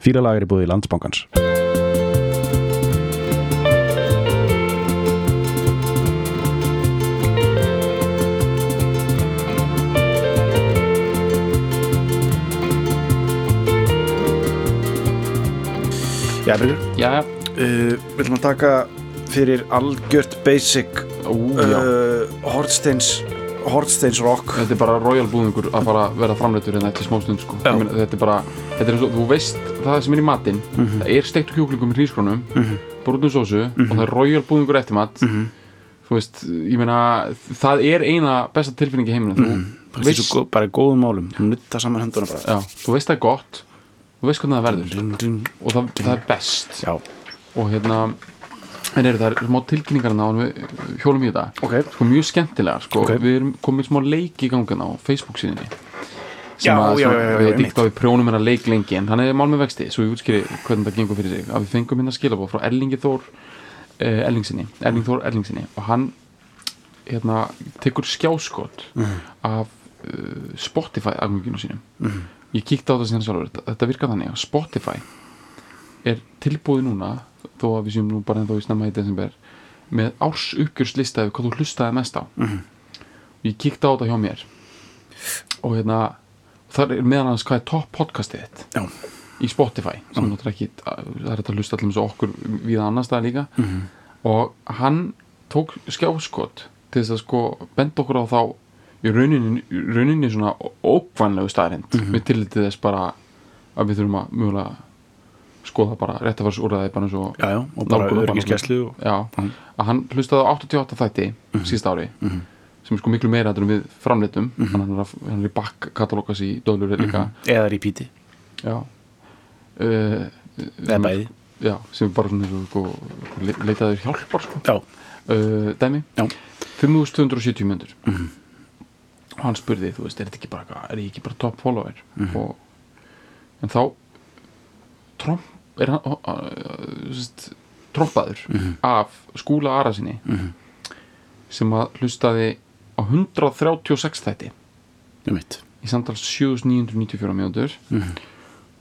Fílalag er í búið í landsbankans. Já, Já, já, uh, Við ætlum að taka fyrir algjört basic uh, Hortsteins Hortsteins rock. Þetta er bara royal búðingur að fara að vera framleitur hérna eftir smá stund sko. Meina, Þetta er bara, þetta er eins og, þú veist það sem er í matinn Mhm. Það er steiktu kjúklingum í hrískrónum mm -hmm. Brúnum sósu Mhm. og það er royal búðingur eftir mat Þú veist, ég meina Það er eina besta tilfinning í heiminu Þú bara, veist, veist, bara góðum málum nutta saman henduna bara. Já, þú veist það er gott Þú veist hvernig það verður. Og það, það er best. Já, Og hérna En eru það smá tilkynningar á við hjólum í þetta ok sko mjög skemmtilega sko. Ok. við erum komið smá leik í gangan á Facebook síðinni Já, já, já, já, veit einmitt. ekki hvað við prjónum hérna leik lengi en hann er mál með vexti svo ég útskýri hvernig það gengur fyrir sig að við fengum hérna skilabóð frá Erlingi Þór uh, Erlingsinni, Erling Þór Erlingsinni og hann hérna tekur skjáskot Mhm. af uh, Spotify aðganginu sínum ég kíkti á það síðan sjálfur þetta, þetta virkar þannig að Spotify er tilbúið núna þó að við séum nú bara en þó í snemma í desember með árs uppgjörslista yfir hvað þú hlustaði mest á Mhm. ég kíkti á þetta hjá mér og hérna það er meðan hans hvað er topp podcastið þitt Já, í Spotify sem náttúrulega ekki, það er þetta að hlusta allir svo okkur við annars staðar líka Mhm. og hann tók skjáskot til þess að sko benda okkur á þá í rauninni, rauninni svona ókvænlegu staðrind Mhm. við tillitið þess bara að við þurfum að mjögulega skoða bara réttafarsúræði bara eins og já, já, og bara örgiskeslu Mhm. að hann hlustaði á 88 þætti sísta ári sem er sko miklu meira en við framleitum Mhm. hann, er að, hann er í bakkatalogas í döðlur líka. Eða repeati, já. Uh, eða bæði. Já, sem er bara svona sko, le- leitaður hjálpar sko. Uh, dæmi? Já, 5270 myndur og hann spurði, þú veist, er þetta ekki bara er ég ekki bara top follower? Og, en þá tromp, er hann uh, uh, sest, trompaður af skúla Ara sinni sem að hlustaði á 136 þætti. Mitt í samtals 7994 mínútur.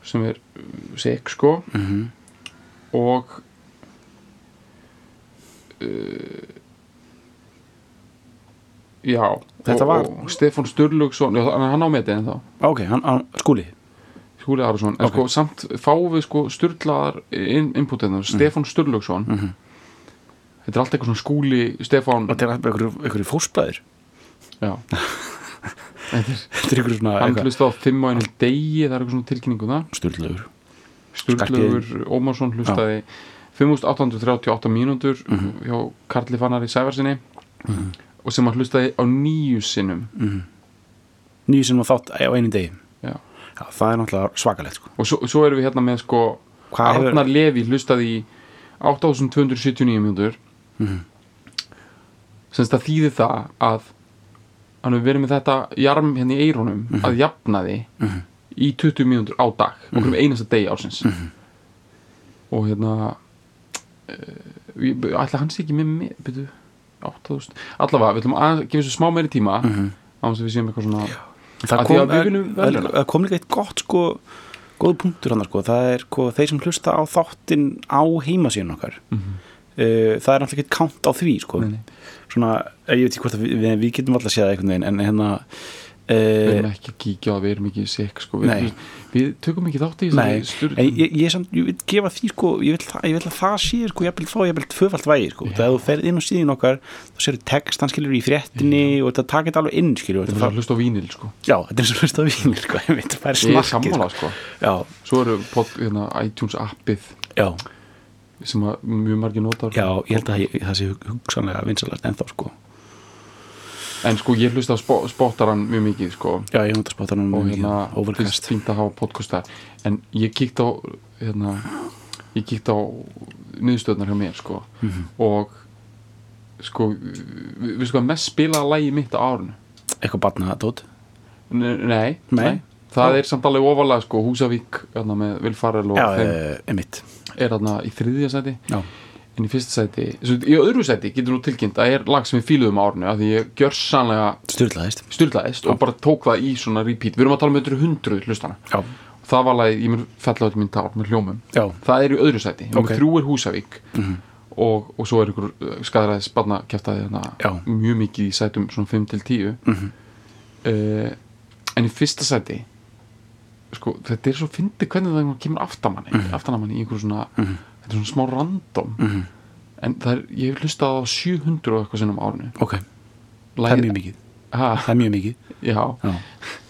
Sem er uh, sek sko. Og uh, já Þetta og, var- og Stefán Sturlugsson hann hann á metið en þá Ok, hann, hann, skúli Skúli Arason, en Ok. sko samt fáum við sko sturlaðar in, inputinnar Stefán Sturlugsson þetta er allt eitthvað svona skúli Stefán. Þetta er einhverju, einhverju fósbræður já. Þetta er einhverju svona hann eitthvað hlusta á fimm á einu degi það er eitthvað svona tilkynningu um það. Sturlaður Sturlugur Ómarsson hlustaði 5838 mínútur hjá Karli Fannari Sæfarsinni og sem hann hlustaði á nýju sinnum. Nýju sem var þátt á einu degi já. Já, það er náttúrulega svakalegt sko og svo, svo erum við hérna með sko Hvað hefur- Arnar Levi hlustaði í 8279 mínútur Mhm. semst að þýði það að hann hefur verið með þetta jarm hérna í eirónum Mhm. að jafna því í 20 mínútur á dag okkur um einasta degi ársins Mhm. og hérna uh, ætla hans ekki með mig byrju, 8000 allavega, við ætlum að gefa þessu smá meiri tíma mm -hmm. við séum eitthvað svona Það kom, það kom líka eitt gott sko góð punktur hann sko, það er sko, þeir sem hlusta á þáttin á heimasíðan okkar uh, það er náttúrulega ekki count á því sko. Nei, nei. svona, eh, ég veit ekki hvort að við, við, getum alltaf séð veginn en hérna við uh, erum ekki kíkja það, við erum ekki sikk sko. Nei. við, við tökum ekki þátt í en ég, ég, samt, ég vil gefa því sko, ég vil, það, ég vil að það sé sko, ég vil fá, ég vil tvöfalt vægi sko, þegar þú ferð inn á síðan okkar þá sérðu text, hann skilur í fréttinni og þetta takir þetta alveg inn skilur þetta er að hlusta á vínil sko. já, þetta er hlusta á vínir sko, ég það er ég snakkið sko. já, svo eru pod, hérna, iTunes appið já, sem mjög margir notar. Já, ég held að það, það sé hugsanlega vinsalast ennþá sko en sko ég hlusta á spo, spottaran mjög mikið sko. já, ég nota spátanum og hérna finnst fínt að hafa podcast þar en ég kíkt á hérna, ég kíkt á niðurstöðnar hjá mér sko. Mhm. og sko við, sko mest spilaða lægi mitt á árinu? Eitthvað N nei, Nei. það er samt alveg ofalega sko, Húsavík hérna, með Will Farrell og þeim. uh, emitt er hérna í þriðja sæti. Já, en í fyrsta sæti, í öðru sæti getur nú tilkynnt að er lag sem við fíluðum á árinu að því ég gjör sannlega styrlaðist styrlaðist og bara tók það í svona repeat. Við erum að tala um þetta hundruð hlustana já, það var lagið, ég mér fella út mín tár með hljómum. Já, það er í öðru sæti, Ok. okay. þrjú er Húsavík. Mhm. og, og svo er ykkur skæðræði spanna kæftaði Já. hérna mjög mikið í sætum svona 5 til 10 Mhm. uh, en í fyrsta sæti sko, þetta er svo fyndið hvernig það kemur aftamanni mm aftamanni í einhverju svona þetta er svona smá random. Mhm. en það er, ég hef hlustað á 700 og eitthvað sinnum árinu. Ok, það er mjög mikið. Ha, það er mjög mikið. Já, já,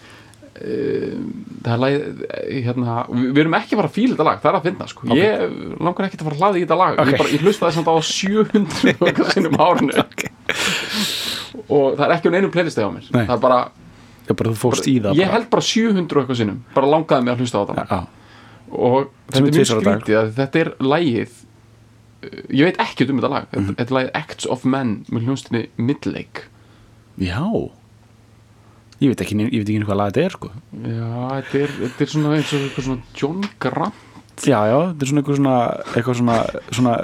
það er lagið hérna, við, erum ekki að fara að fíla þetta lag það er að finna, sko, ég langar ekki að fara að hlaði í þetta lag, Ok. ég, bara, ég hlustaði samt á 700 og eitthvað sinnum árinu. Og það er ekki á neinu playlistið á mér. Nei. það er bara, bara það ég bara. held bara 700 og eitthvað sinnum. Bara langaði mig að hlusta á þetta lag. Já, og þetta er mjög skrítið að þetta er lagið uh, ég veit ekki um þetta lag Mhm. þetta þetta er lagið Acts of Men með hljónstinni Midlake. Já. Ég veit ekki, ég veit ekki hvað lag þetta er sko. Já, þetta er, þetta er svona eins og eitthvað svona John Grant. Já, já, þetta er svona eitthvað svona eitthvað svona svona,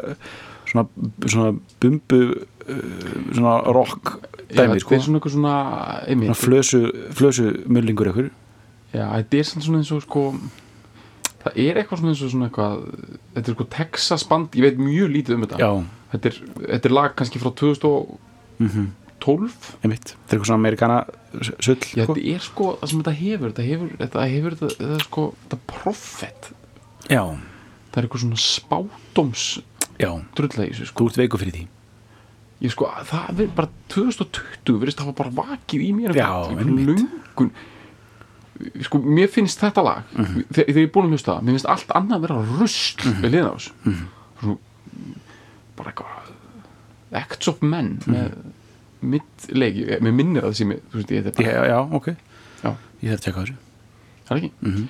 svona, svona bumbu uh, svona rock já, dæmi þetta sko. er svona eitthvað svona, svona flösu, flösu mullingur eitthvað. Já, þetta er svona eins og sko það er eitthvað svona eins og svona eitthvað þetta er sko Texas band, ég veit mjög lítið um þetta. Þetta er, þetta er lag kannski frá 2012 mhm, þetta einmitt. Þetta er eitthvað svona amerikana sull Já, sko. þetta er sko það sem þetta hefur þetta hefur, þetta hefur þetta, þetta er sko þetta profet, já, það er eitthvað svona í þessu sko. Þú ert veiku fyrir því. Ég sko, það er bara 2020 verðist hafa bara vakið í mér Já, einmitt. lungun sko, mér finnst þetta lag Mhm. þegar, þegar ég er búin að hlusta það, mér finnst allt annað vera rusl Mhm. við liða á þessu. Svo, bara eitthvað Acts of Men Mhm. með mittleiki, með minnir að það sem ég, þú veist, ég þetta já, já, ok, já, ég að tjekka á þessu. Það er ekki? Mhm.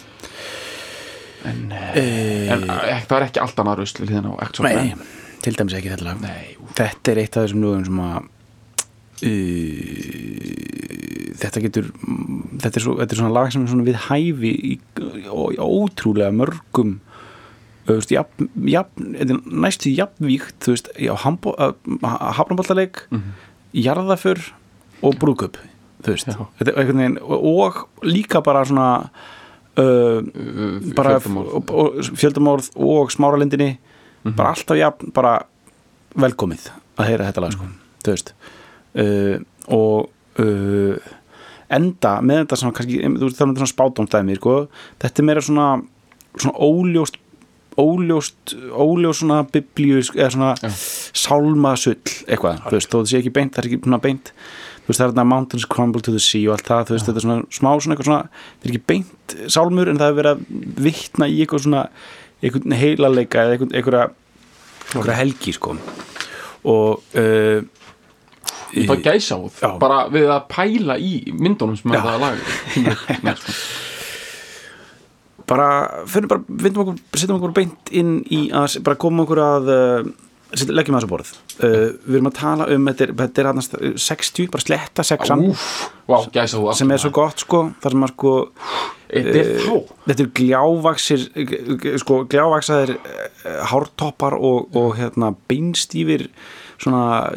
en, eh, e... en eh, það er ekki allt annað rusl við liðan á Acts of nei, Men. til dæmis ekki þetta lag. Nei, þetta er eitt af þessum lögum sem að uh, þetta getur þetta er, svo, þetta er svona lag sem er svona við hæfi í, í, í ótrúlega mörgum veist, jafn, jafn, næstu jafnvíkt veist, á hafnaballaleik mm Mhm. jarðaför og veginn og, líka bara svona uh, bara fjöldamorð. og fjöldamorð og smáralindinni bara alltaf jafn, bara velkomið að heyra þetta lag sko, þú veist. Uh, og uh, enda með þetta svona kannski, þú veist það er svona spátumstæmi sko, þetta er meira svona svona óljóst óljóst, óljóst svona biblíu eða svona Já. sálmasull eitthvað, þú veist, þó það sé ekki beint það er ekki svona beint, þú veist, það er þetta mountains crumble to the sea og allt það, þú veist, þetta er svona smá svona eitthvað svona, þetta er ekki beint sálmur en það er verið að vitna í eitthvað svona einhvern heilaleika eða einhvern, einhverja, einhverja helgi sko. Og uh, ég fæ Já. bara við að pæla í myndunum sem Já. er það lag með, sko. bara, finnum bara, vindum okkur setjum okkur beint inn í að bara koma okkur að uh, setja, leggjum að þessu borð uh, við erum að tala um, þetta er, þetta er annars 60, bara sletta sexan Úf, vá, gæsa út sem er svo gott sko, þar sem að sko þá þetta er gljávaxir sko, gljávaxaðir uh, hártoppar og, og hérna beinstífir svona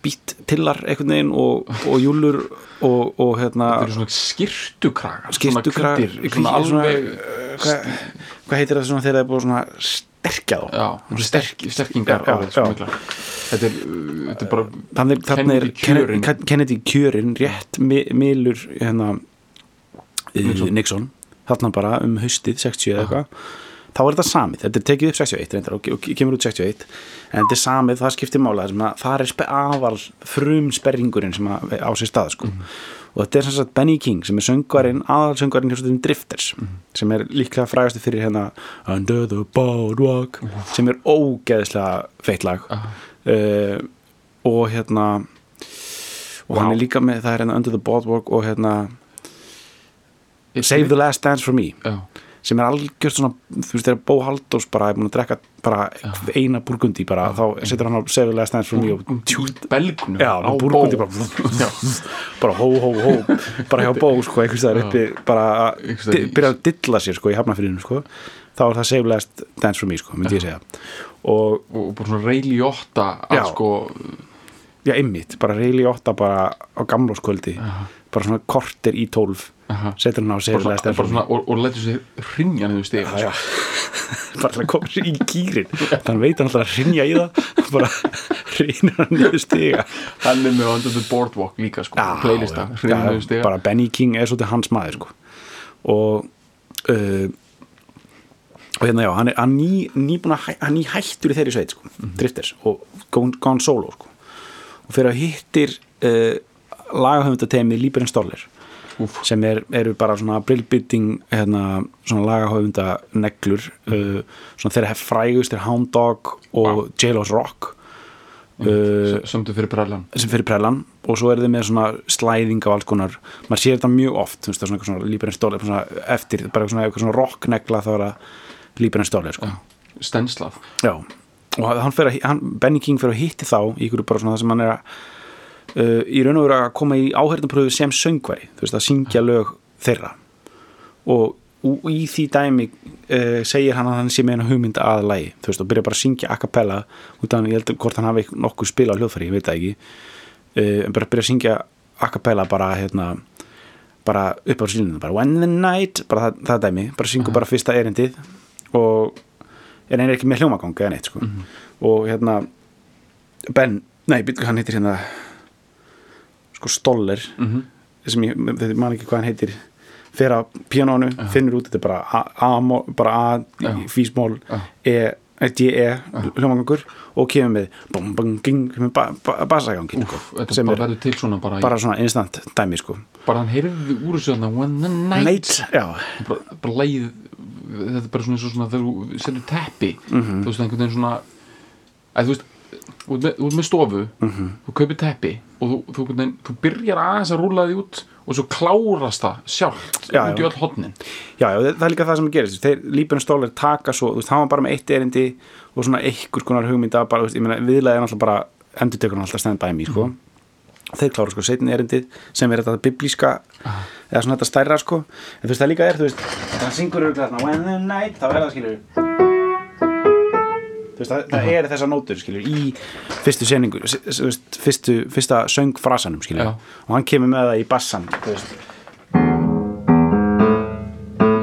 spýtt tillar einhvern veginn og, og júlur og, og hérna þetta eru svona skirtukragar skirtukragar svona, svona alveg hvað, heitir það svona þegar það er búið svona sterkja þá já, sterk, sterkingar Já, já. miklar. þetta er, uh, þetta er bara þannig, þannig er Kennedy kjörin. Kennedy, kjörin rétt mi- milur hérna. Nixon, Nixon þarna bara um haustið 60 eða eitthvað þá er þetta samið, þetta er tekið upp 61 reyndar, og, og kemur út 61 en þetta er samið, það skiptir mála það er aðal frum sperringurinn sem að, á sér stað sko. og þetta er sem sagt Benny King sem er söngvarinn, aðal söngvarinn hjá Drifters sem er líklega frægastu fyrir hérna Under the Boardwalk sem er ógeðslega feitt lag. Uh, og hérna og hann Vá. er líka með, það er hérna Under the Boardwalk og hérna Save the Last Dance for Me. Já, sem er algjört svona, þú veist, þegar Bó Haldós bara er búin að drekka bara eina burgundi bara, þá setur hann á Save the Last Dance for Me og tjút belgnum Já, burgundi bara bara hó, hó, hó. Bara hjá Bó, sko, einhvers staðar uppi bara byrja að dilla sér, sko, í hafnafyrinu, sko. Þá er það Last Dance for Me, sko, myndi ég segja. Og og bara svona reyli ótta að sko já, ymmit, bara reyli åtta bara á gamlóskvöldi bara svona kortir í tólf. Setur hann á sig bara svona, bara svona, og, og lætur sig hrinja niður já. bara til að koma sér í gýrin þannig veit hann alltaf að rinja í það bara rinir hann niður stiga. Hann er með the Boardwalk líka sko, playlista, já, niður stiga. bara Benny King er svolítið hans maður sko. og uh, og hérna já, hann er hann ný, að hæ, hann ný hættur í þeirri sveit sko, drifters og gone solo sko. og fyrir að hittir uh, lagahöfundatemi Líberinn Stoller Úff. sem er, eru bara svona brillbytting hérna, svona lagahöfunda neglur uh, svona þeirra frægust er Hound Dog og J-Lo's Rock. Uh, sömdu fyrir brallan sem fyrir prellan. Og svo er þið með svona slæðing af alls konar, maður sér þetta mjög oft veist, svona svona líbærin stóli svona eftir, bara svona, svona rocknegla þá er það líbærin stóli sko. stenslað já, og hann að hann, Benny King fyrir að hitti þá í ykkur bara svona það sem hann er að uh, í raun og veru að koma í áhörðanpröfu sem söngvari, þú veist, að syngja lög þeirra. Og, og í því dæmi uh, segir hann að hann sé með eina hugmynd að lægi þú veist, og byrja bara að syngja a cappella út af hann, ég held að hvort hann hafi nokkuð spila á hljóðfæri, ég veit það ekki. Uh, en bara byrja að syngja a cappella bara hérna bara upp á sílunum, bara when the night bara það, það dæmi, bara syngu bara fyrsta erindið. Og er einnig ekki með hljómagang eða neitt sko. Og hérna Ben, nei, hann heitir hérna sko Stoller Mhm. sem ég, man ekki hvað hann heitir fer að píanónu, finnur út þetta er bara A, A, bara A Já. físmól, Já. E D, E hljómagangur og kemur með bum, bum, ging, ba, ba, basagangin sko, sem bara er svona bara, bara svona instant dæmi sko bara hann heyrði úr þessu þarna when the night, Night, bara, bara leið þetta er bara svona eins og svona þegar þú setur teppi Mhm. þú veist einhvern veginn svona að þú veist ert með, ert með stofu Mhm. þú kaupir teppi og þú, þú, þú, þú byrjar aðeins að rúla því út og svo klárast það sjálft Já, út í öll hodnin Já, já, það er líka það sem gerist þeir líbjörn stólar taka svo, þú veist, hann var bara með eitt erindi og svona einhvers konar hugmynda bara, veist, ég meina, viðlega er náttúrulega bara endur tekur hann alltaf stand by me, sko. Þeir klára sko seitin erindið sem er þetta biblíska eða svona þetta stærra, sko. En þú veist, það líka er, þú veist, það syngur örugglega þarna, when the night, þá er það, skilur veist, það, það er þessar nótur, skilur, í fyrstu seningu, fyrstu fyrsta söngfrasanum, skilur, og hann kemur með það í bassan,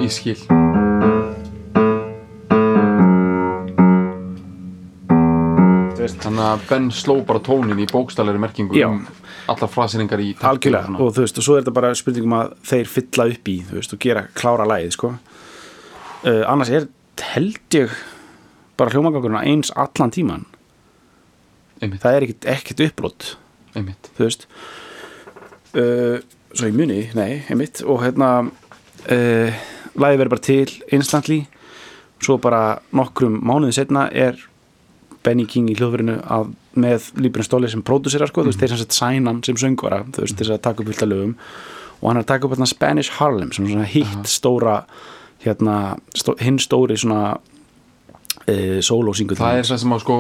í skil. Þannig að Ben sló bara tónin í bókstælari merkingu Já. um alla fraseringar í algjörlega og þú veist og svo er þetta bara spurningum að þeir fylla upp í þú veist og gera klára lægið sko. Uh, annars er held ég bara hljómagangurinn eins allan tíman einmitt, það er ekkit, ekkit uppbrott þú veist. Uh, svo í muni, nei, einmitt. Og hérna uh, lægið verður bara til instantly. Svo bara nokkrum mánuði setna er Benny King í hljóðverinu að með Líbjörn Stóli sem pródúsera sko, þú veist, þeir sem sett sænan sem söngvara þú veist, þess að taka upp fullt af lögum. Og hann er að taka upp hérna Spanish Harlem sem er svona hitt stóra hérna, stó, hinn stóri svona uh, sólósingur það er það sem að sko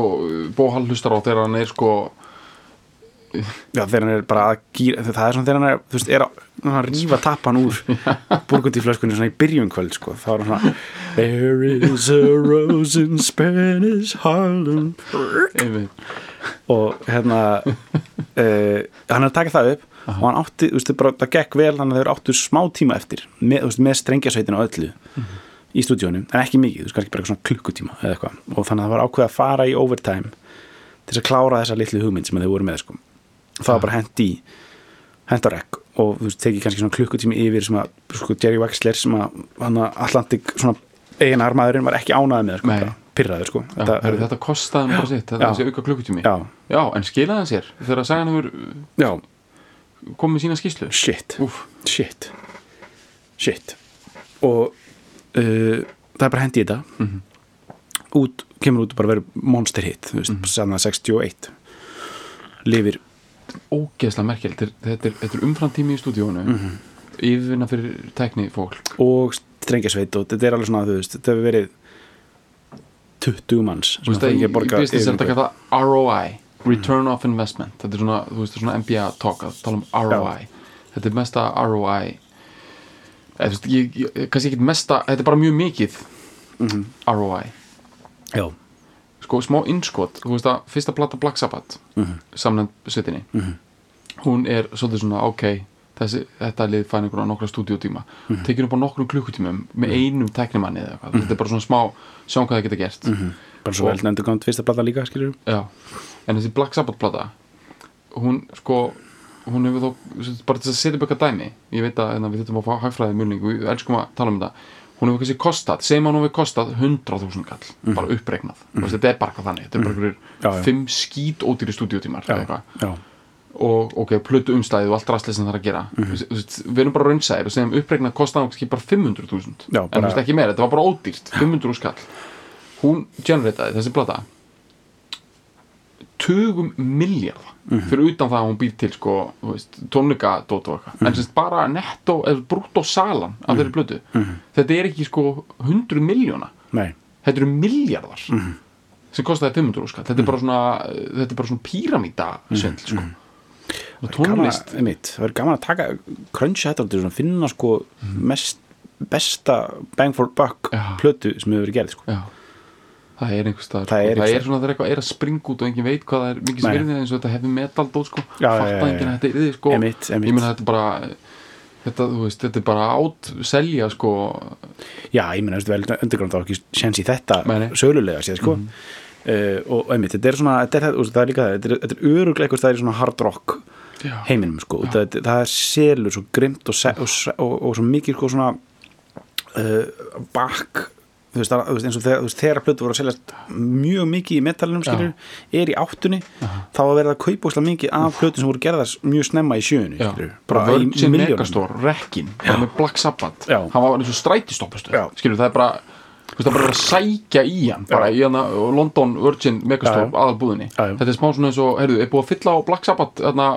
Bóhall hlustar á þegar hann er sko Já, þegar hann er bara að gýra það er svona þegar hann er, þú veist, er að, að rífa tappan úr burgundíflöskunni svona í byrjun kvöld, sko, þá er hann svona There is a rose in Spanish Harlem. Og hérna uh, hann er að taka það upp og hann átti, þú veist, bara, það gekk vel þannig að þeir áttu smá tíma eftir með, með strengjasveitina og öllu í stúdíónu, en ekki mikið, þú veist, kannski bara eitthvað svona klukkutíma eða eitthvað, og þannig að það var ákveð að fara í overtime til þess að klára þessa litlu hugmynd sem þeir voru með, sko. Það var bara hent í hent á rekk og þú veist, tekið kannski svona klukkutími yfir sem að, sko, Jerry Wexler sem að, hann að Atlantic svona eigin armaðurinn var ekki ánæði með, sko, pyrraður, sko. Já, þetta, þetta kostaði hann bara sitt þetta er þessi auka klukkutími. Já, já, en skilaði hann sér þegar að sagan hefur já, komið sína skýslu shit. Úf, shit. Shit. Og uh, það er bara hendi í þetta. Mhm. út, kemur út og bara verið monster hit þú veist, mm -hmm. 61 lifir, ógeðslega merkjald þetta, er- þetta, er- er umframtími í stúdíónu mm Mhm. yfirvinna fyrir tekni fólk. Og strengjasveit og þetta er alveg svona, þú veist, þetta hefur verið 20 manns Þú veist fá að í ekki að borga business er þetta yfirvinnu. kallað ROI Return of Investment. Þetta er svona, þú veist, svona MBA talk að tala um ROI þetta er mesta ROI eða, þú veist, ég, ég, kannski ekki mesta þetta er bara mjög mikið Mhm. ROI já, sko smá innskot þú veist að fyrsta plata Black Sabbath mm -hmm. samnefnd sveitinni hún er svolítið svona ok þessi, þetta lið fæn einhverja nokkra stúdíótíma. Mm -hmm. tekið upp á nokkrum klukkutímum með einum teknimanni eða eitthvað, þetta er bara svona smá sjáum hvað það geta gert. Bara svo vel nefndu gott fyrsta plata líka skilur Já, en þessi Black Sabbath plata hún sko hún hefur þó, bara til að setja upp eitthvað dæmi ég veit að hérna, við þurfum að fá hagfræði mjölning við elskum að tala um þetta hún hefur kannski kostað, segjum að hún hefur kostað 100.000 kall, bara uppreiknað mm þetta er bara eitthvað þannig, þetta er bara já. einhverjir fimm skít ódýri eitthvað. já, og ok, plötu umstæðið og allt rastlið sem það er að gera. Mm við erum bara raunsæðir og segjum uppreiknað kostaði hún kannski bara 500.000 Já, en þú veist ekki meira, þetta var bara ódýrt 500 skall hún generataði þessi plata tugum miljardar fyrir utan það að hún býr til sko, þú veist, tónleikadót og eitthvað. En semst bara netto, eða brútt salan af þeirri plötu þetta er ekki sko 100 miljóna þetta eru miljardar sem kostaði 500 skall þetta er bara svona, þetta er bara svona píramíta svindl sko. Og tónlist gaman, einmitt, það verður gaman að taka cruncha þetta að finna sko mest besta bang for buck Já. plötu sem hefur verið gerð sko. Já Það er einhvers staðar, Það sko. er það er svona þegar eitthvað er að springa út og enginn veit hvað það er mikið svirðið eins og þetta hefði metal dót sko, Já, já, fatta já, já. enginn að þetta er þið sko, Einmitt, einmitt. ég meina þetta er bara þetta, þú veist, þetta er bara átt selja sko, já, ég meina, veistu vel, underground á ekki séns í þetta sölulega séð sko. uh, og einmitt, þetta er svona þetta er, það er líka það, þetta er, þetta er öruglega eitthvað það er svona hard rock já, heiminum sko. það, það er selur svo grimt og, og, og, og svo mikið sko svona uh, bakk þú veist, það, veist, eins og þegar, veist, þegar plötu voru að seljast mjög mikið í metalinum skilur, er í áttunni þá var verið að kaupa óslega mikið af plötu sem voru gerðar mjög snemma í sjöunni bara Virgin Megastore, Rekkin með Black Sabbath, hann var eins og strætistoppastu Já. skilur, það er bara þú veist, það er bara að sækja í hann bara í hana London Virgin Megastore aðalbúðinni, þetta er smá svona eins og heyrðu, er búið að fylla á Black Sabbath þarna,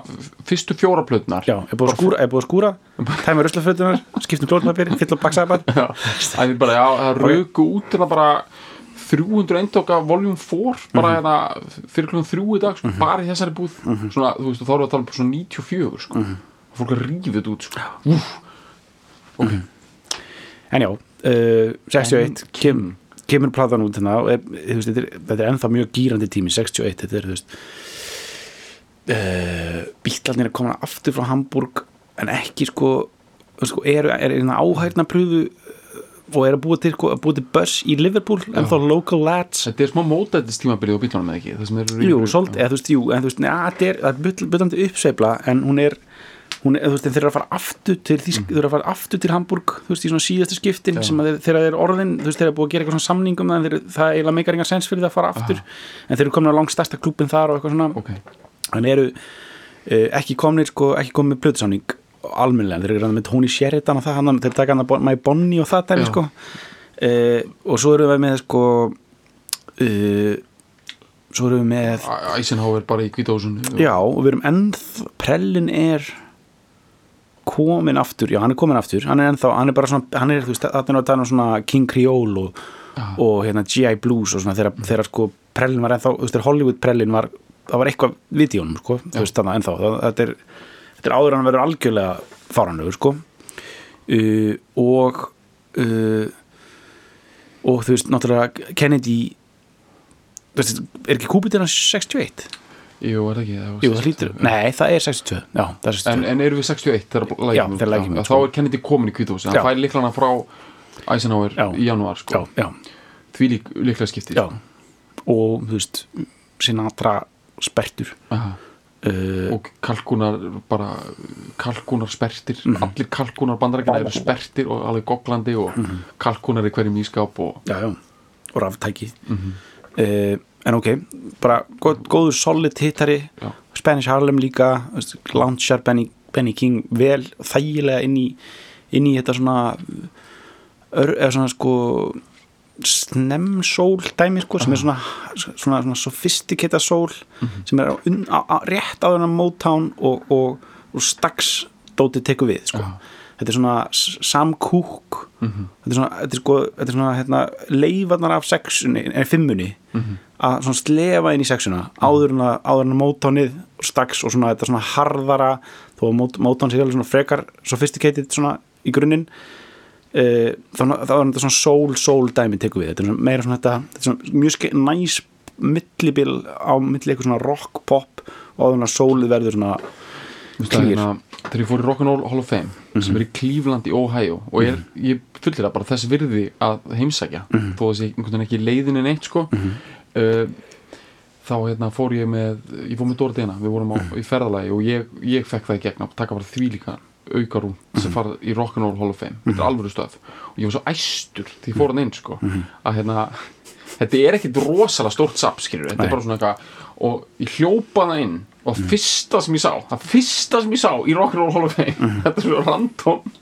fyrstu fjóra plötnar Já, er búið að skúra, er búið að skúra tæma ruslafötunar, skiptum klótmapir fylla baksaðabad Já, það er bara, já, það rauku út hérna bara 300 eintóka voljum 4 bara hérna fyrir klukkan þrjú í dag sko, bara í þessari búð. Svona, þú veist, þá erum við að tala um svona 94 sko, og fólk er rífið þetta út sko. Úf, ok, En já, uh, 61 kem, kemur platan út hérna og er, veist, þetta, er, þetta er ennþá mjög gýrandi tími 61, þetta er, uh, bítlarnir er komin aftur frá Hamburg en ekki sko, sko er, er áhærna pröfu og er að búa til, sko, til bus í Liverpool en þá local lads. Þetta er smá mótættis tímabilið á bílunum eða ekki, Jú, svolítið, en þú veist, neða, þetta er, það er byllandi uppsveifla, en hún er, hún þú veist, þeir eru að fara aftur til Þýsk, þeir eru að fara aftur til Hamburg, þú veist, í svona síðastu skiptin sem að þeir, þeir eru orðin, þú veist, þeir eru búið að gera eitthvað svona samningum, þeir, það eiginlega meikar engar sens fyrir það að fara aftur, en þeir eru komin á langstærsta klúbin þar og eitthvað svona, ok, en eru uh, ekki komnir, sko, ekki komið með plötusáning almennilega, þeir eru grann með Tony Sheridan og það, hann, þeir taka hann að My Bonnie og það dæmi, sko, uh, og svo eru við með, sko, uh, svo eru við með Eisenhower bara í kvítahúsun Já, og við erum ennþá prellin er komin aftur, já hann er komin aftur hann er ennþá, hann er bara svona, hann er þú veist, þetta er að tala um svona King Creole og, og hérna G.I. Blues og svona þegar, þegar sko prellin var ennþá, þú veist, Hollywood prellin var, það var eitthvað við í honum, sko, þú veist þannig ennþá, það, þetta er þetta er áður hann verður algjörlega fáranlegur, sko uh, og uh, og þú veist, náttúrulega Kennedy þú veist, er ekki kúpitina 61? Jú, er það ekki það Jú, það hlýtur, nei, það er 62 Já, það er 62 En, en eru við 61 þegar Já, lækjum þegar lækjum út, Þá er Kennedy komin í kvítahúsi, Já. hann fær líklana frá Eisenhower Já. í janúar sko. Já, já, því lík, líklega skipti já Og, þú veist, Sinatra spertur Aha. uh, og kalkunar bara kalkunar spertir Mhm. allir kalkunar bandarækina eru spertir og alveg goglandi og Mhm. kalkunar í hverjum ískap og Já, já, og ráftæki Mhm. En ok, bara góð, góður solid hittari. Spanish Harlem líka Launcher Benny, Benny King vel þægilega inn í inn í þetta svona ör, eða svona sko snem sól dæmi sko sem er svona svona, svona sophisticated sól Mhm. sem er á, un- á, á, rétt áður en Motown og, og, og Stax dótið tekur við sko. Já. Þetta er svona s- Sam Cooke Mhm. þetta er svona, þetta er sko, þetta er svona hérna, leifarnar af sexunni, eða fimmunni Mhm. að svona slefa inn í sexuna áður en að, áður en að Motownið og Stax og svona þetta svona harðara þó að Mot- Motown sé alveg svona frekar sophisticated svona í grunninn uh, þá, þá er þetta svona soul soul dæmi tekur við, þetta er svona, meira svona þetta, þetta er svona mjög næs millibil á milli eitthvað svona rock pop og áður en að sólið verður svona Clear. hérna, þegar ég fór í Rock'n'Roll Hall of Fame sem er í Cleveland í Ohio og ég, ég fullir það bara þess virði að heimsækja þó að sé einhvern veginn ekki í leiðinu neitt sko. Uh, þá hérna fór ég með ég fór með Dóra Dina, við vorum á, í ferðalagi og ég, ég fekk það í gegn að taka bara því líka aukarúm sem farið í Rock'n'Roll Hall of Fame. Þetta er alvöru stöð. Og ég var svo æstur því fór hann inn sko að hérna þetta er ekkit rosalega stórt sapp skilur þetta Nei. er bara svona eitthvað og ég hljópa það inn og það fyrsta sem ég sá það fyrsta sem ég sá í Rock'n'Roll Hall of Fame þetta er svo random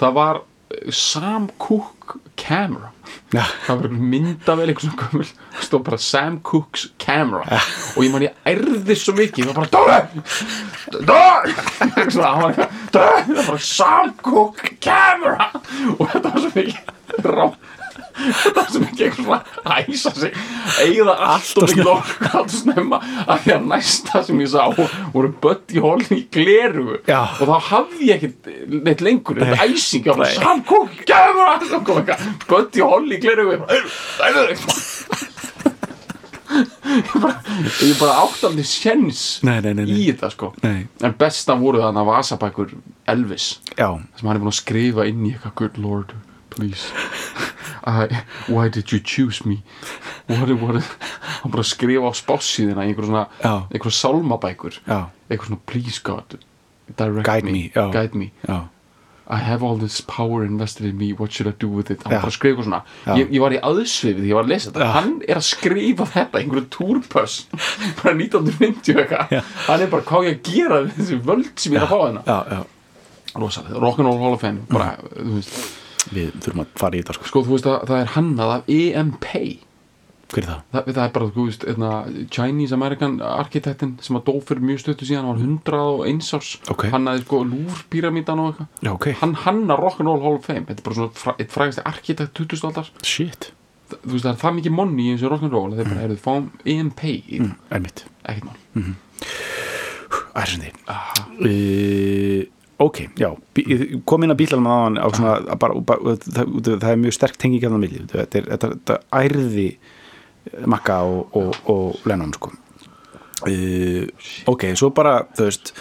það var eh, Sam Cooke camera. Já. það var myndavel eitthvað svona gömul stóð bara Sam Cooke's camera. Og ég man ég erði svo mikið ég var bara Dóri Dóri svona, það var bara Sam Cooke camera. Og þetta var svo mikið rá var svo mikið eitthvað svona að æsa sig eigða allt og mikið orku allt snemma að því að næsta sem ég sá voru Buddy Holly í gleru. Já. og þá hafði ég ekkert neitt lengur þetta æsing, ég var bara Nei. Sam Cooke camera og kom eitthvað Buddy Holly í gleru ég bara ég bara, bara áttandi sjens í þetta sko. Nei. en bestan voru þannig að vasabækur Elvis. Já, sem hann er búin að skrifa inn í eitthvað good lord, please. I, why did you choose me? What, what, hann bara skrifa á spássíðina í einhver svona Já. einhver sálmabækur. Já, eitthvað svona please God direct Guide me, já. guide me. I have all this power invested in me. What should I do with it? Hann Já. bara skrifa svona. Ég, ég var í aðsvifið, ég var að lesa þetta. Já. hann er að skrifa þetta, einhverju túrpöss. Bara 1950 eitthvað. Hann er bara hvað ég að gera þessi völd sem ég er að fá hérna rosalega, Rock'n'Roll Hall of Fame. Bara, þú veist við þurfum að fara í þetta sko. sko þú veist að það er hannað af EMP hver er það? það, það er bara, þú veist, einna, Chinese American arkitektin sem að dó fyrir mjög stöttu síðan hann var 101 árs. Ok. hannaði sko lúrpíramítan og eitthvað. Já, ok, hann hannar Rock'n'Roll Hall of Fame. Þetta er bara svona fra, eitt frægasti arkitekt 2000 aldar. Shit. Þú veist það er það mikið monni í þessu Rock'n'Roll þeir bara, heyrðu, fáum EMP í mm. einmitt, ekkert mál. Ærsandi uh, ok, já. Kom inn að bílalum á hann á svona, að bara, bara, það, er mjög sterk tengi gefna milli, þetta er þetta, þetta ærði Makka og, og, og Lennon sko. Uh, ok, svo bara þú veist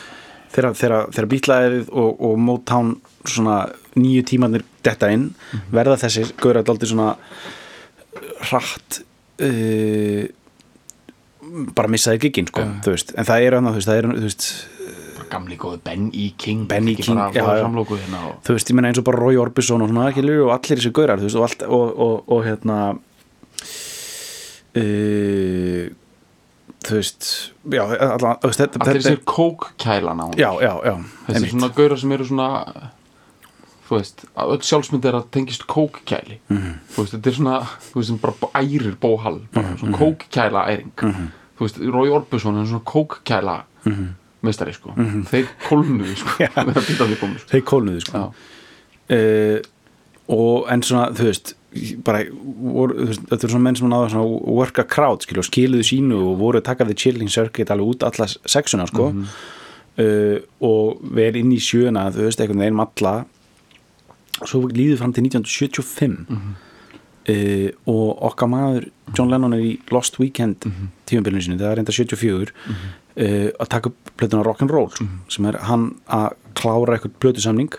þegar, bítlaðið og, og Motown svona nýju tímanir detta inn, verða þessir gauðra daldi svona hratt uh, bara missaði giginn sko, þú veist, en það er annað, þú veist, það er, þú veist gamli góði Ben E. King Ben ekki King, já, hérna og þú veist, ég meina eins og bara Roy Orbison og svona, skilur, og allir þessi gaurar, þú veist, og allt, og, og, og hérna uh, þú veist já, allan, þú veist, þetta, allir þessir kókkælan á hún já, já, já, þessi svona gaurar sem eru svona þú veist, að öll sjálfsmynd er að tengist kókkæli. Mhm. þú veist, þetta er svona, þú veist, sem bara ærir bóhall, bara Mhm, svona kókkæla æring þú veist, Rói Orbison er svona kókkæla Meistari, sko, þeir kólnuðu, sko, þegar býta því komu, sko. Þeir kólnuðu, sko. Uh, og en svona, þú veist bara, voru, þú veist, þetta er svona menn sem náða svona work a crowd, skilur, og skiluðu sínu og voru að taka the chilling circuit alveg út alla sexuna, sko. Uh, og verið inn í sjöuna þú veist, einhvern veginn malla. Svo líður fram til 1975 uh, og okkar maður John Lennon er í Lost Weekend mm -hmm. tímabilinu sinni, það er reynda 74 uh, að taka upp plötuna Rock'n'Roll sem er hann að klára eitthvað plötusamning.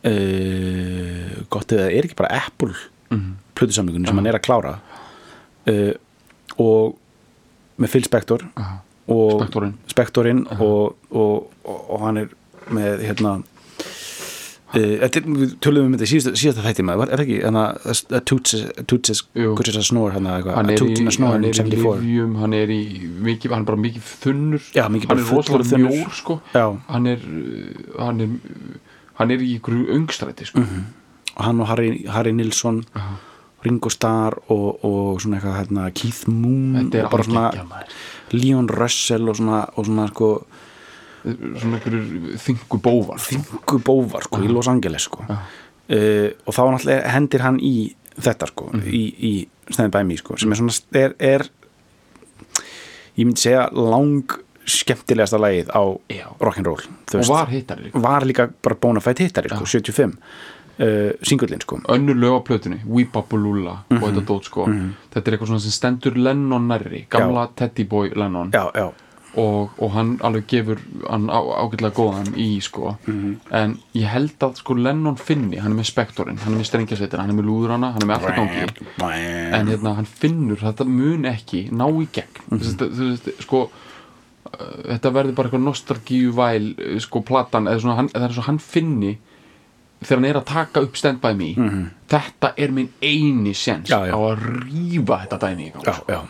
Uh, gott eða er ekki bara Apple plötusamningunum sem hann er að klára. Uh, og með Phil Spector og Spektorinn. Og, og, og, og hann er með hérna þetta, er- við töluðum um þetta í síðasta, síðasta þætti maður, er það ekki? Þannig að Toots Jú. Toots að snor hann að í, Toots að snor hann er í 74 livjum hann er í mikið, hann er bara mikið þunnur. Já, mikið hann bara er rosalega mjór sko. Hann er uh, hann er, hann er í ykkur öngstræti sko. Og hann og Harry, Harry Nilsson Aha. Ringo Starr og, og svona eitthvað hérna, Keith Moon þetta og bara svona. Leon Russell og svona, og svona sko, svona ykkur þingu bóvar sko. í Los Angeles sko. uh, og þá náttúrulega hendir hann í þetta sko, Mhm. í, í By Me sko, sem er svona er, er ég myndi segja lang skemmtilegasta lagið á Já. rock'n'roll og var hittari var líka bara bónafætt hittari sko, 75 uh, singullin sko. Önnur lög á plötunni Weepapulula Mhm. og þetta dót sko. Þetta er eitthvað svona sem stendur Lennon nærri gamla Teddy Boy Lennon. Já, já, og, og hann alveg gefur hann á, ágætlega góðan í sko. Mhm. en ég held að sko Lennon finni hann er með spektorinn, hann er með strengjasveitina hann er með lúðurana, hann er með alltaf gangi. En hérna hann finnur þetta mun ekki ná í gegn. Mm -hmm. þú veist, sko uh, þetta verður bara eitthvað nostalgíu væl uh, sko platan, eða svona hann, það er svo hann finni þegar hann er að taka upp Stand By Me þetta er minn eini séns á að rífa þetta dæmi í gang sko.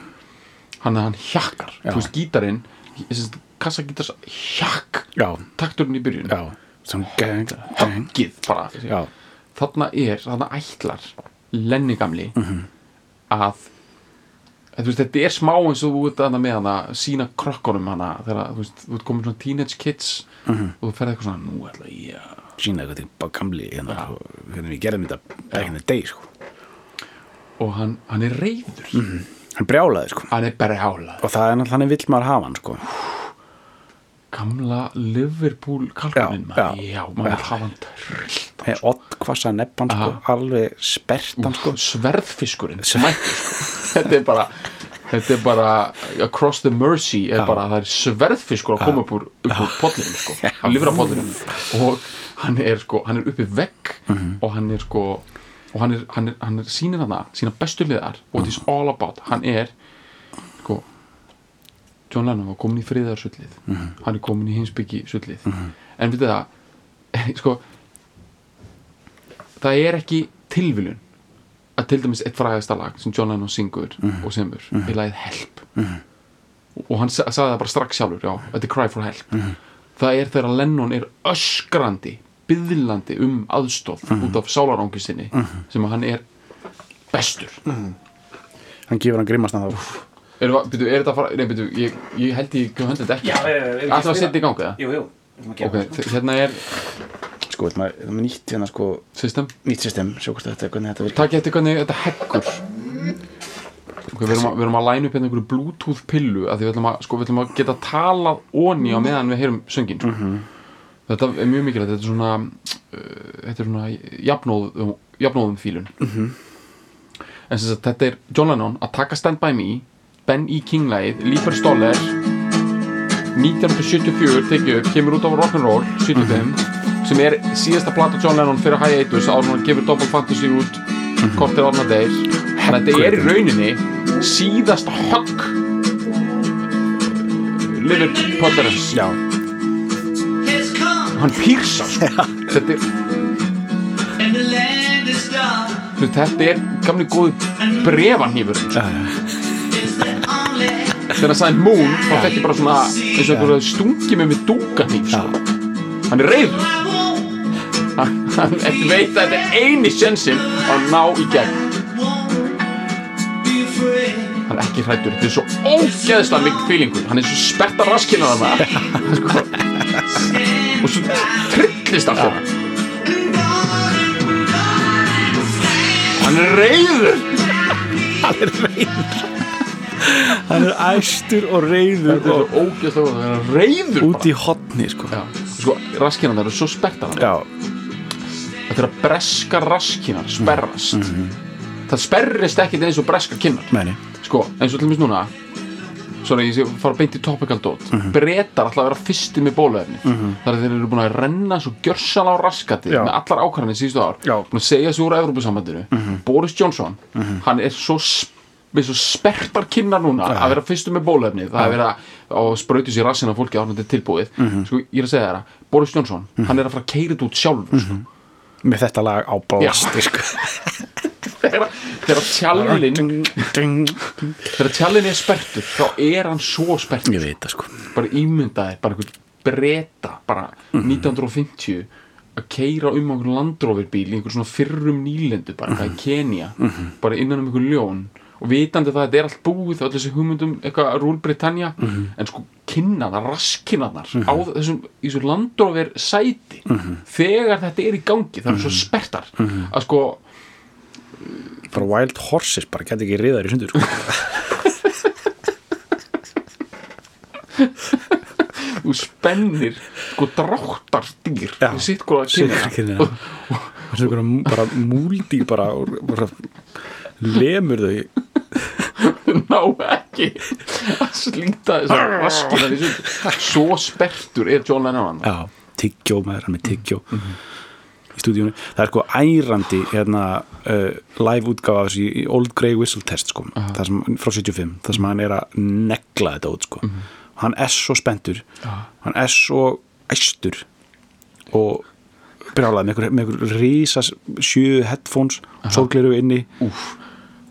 hann hann hjakkar, þú veist gítarinn kassagítars hjakk takturinn í byrjun. Höggið bara Já, þarna er, þarna ætlar Lenny gamli að að, þú veist, þetta er smá eins og þú ert að með hana sína krokkunum hana þegar þú veist, þú ert komin svona teenage kids og þú ferð eitthvað svona, nú ætla ég að sína eitthvað til gamli hérna, hvernig við gerðum þetta back in the day sko. og hann, hann er reyður hann brjálaði sko. Hann er berjálað og það er náttúrulega vill maður hafa hann sko. Gamla Liverpool kalkuninn Já, maður, já. já, maður vil hafa hann trillt með odd hvassa neppan sko, alveg spertan sko. Sverðfiskurinn smættur sko. þetta er bara þetta er bara across the mercy er bara það er sverðfiskur að koma upp úr, úr pollinu sko, hann lifir á pollinu og hann er sko, hann er uppi vegg og hann er sko og hann er, hann er, hann er sínir hana, sína bestu liðar what is all about, hann er sko John Lennon var komin í friðarsullið. Hann er komin í hinsbyggi sullið. En við það sko það er ekki tilviljun að til dæmis eitt frægasta lag sem John Lennon syngur og semur er lagið Help. Og hann sa- sagði það bara strax sjálfur já, þetta er Cry for Help. Það er þegar Lennon er öskrandi byðlandi um aðstóð út af sálarangi sinni sem að hann er bestur. Hann gefur hann grimmastan þá er, byrju, er þetta að fara, nei byrju, ég, ég held ég ekki höndið þetta ekki Alltaf að setja í gangi það? jú, jú Ok, þ- hérna er sko, þetta er nýtt hérna sko system? Nýtt system, sjá hvort þetta er hvernig þetta virkar. Takk eftir hvernig þetta heggur. Okay, við, erum að, við erum að læna upp hérna einhverju bluetooth pillu að því við ætlum að, sko, við ætlum að geta talað onni á meðan við heyrum söngin sko. Þetta er mjög mikilvægt þetta er svona uh, svona jafnóð, jafnóðum fílun. En sem sagt þetta er John Lennon að taka Stand By Me Ben E. King lagið, Líper Stoller 1974 tekið upp, kemur út á Rock'n'Roll 75, sem er síðasta plata John Lennon fyrir hiatus en hann gefur Double Fantasy út kortir árna deyr. Þannig að þetta er í rauninni síðasta högg Liver Potterins já, has come hann pýrsa sko. þetta er, þetta er gamli góði brefanhýfur only þegar hann sagði Moon þá fekk ég bara svona eins og einhverju stungi með með dúkanhýf sko. hann er reyður hann, veit að þetta er eini sjensin að ná í gegn hann er ekki hrættur, þetta er svo ógeðslega mikið fílingur, hann er svo sperta raskina þarna. Sko. og svo trillist allt hérna hann er reyður hann er æstur og reyður þetta er svo ógeðslega hann er reyður út í hotni sko. Sko, raskina það eru svo hann já, þetta er að breska raskinar sperrast. Það sperrist ekkit eins og breska kinnar. Menni sko, eins og til dæmis núna sorry, ég sé fara beint í topical dot. Mm -hmm. breytar alltaf að vera fyrsti með bóluefni. Mm þar að þeir eru búin að renna svo gjörsala á raskati Já. með allar ákvarðanir síðustu ár. Já. búin að segja sig úr Evrópusambandinu. Boris Johnson, hann er svo með svo spertar kinnar núna að vera fyrstu með bóluefni. Það verið að og sprauti sér rassina fólki á hann er tilbúið. Sko, ég er að segja þér að Boris Johnson, hann er að fara að keira þetta út sjálfur sko. með þetta lag á blasti þegar tjallin þegar tjallin er spertur þá er hann svo spertur ég veit það sko. Bara ímyndaði, bara einhvern breyta bara 1950 að keira um einhvern landrófirbíl í einhver svona fyrrum nýlendu bara eitthvað í Kenya, bara innan um einhvern ljón. Og vitandi það að þetta er allt búið öll þessi hugmyndum, eitthvað Rúl Britannia en sko kynnaðar, raskynnaðar á þessum, í þessu landrófir sæti, þegar þetta er í gangi það er svo spertar að sko bara wild horses bara gæti ekki riðar í sundur sko. þú spennir sko dráttar dýr Já. sitt Sitt kynna. Og, og, og einhverja bara múldýr bara, og bara lemur þau ná ekki að slíta þessar sund svo spertur er John Lennon hann já, tyggjó með hann með tyggjó í stúdíunum, það er sko ærandi hérna uh, live útgáfa af í Old Grey Whistle Test sko, það sem, frá 75, það sem hann er að negla þetta út sko. Hann er svo spenntur. Hann er svo æstur og brjálaði með einhver, einhver rísa sjö headphones, sólgleru inni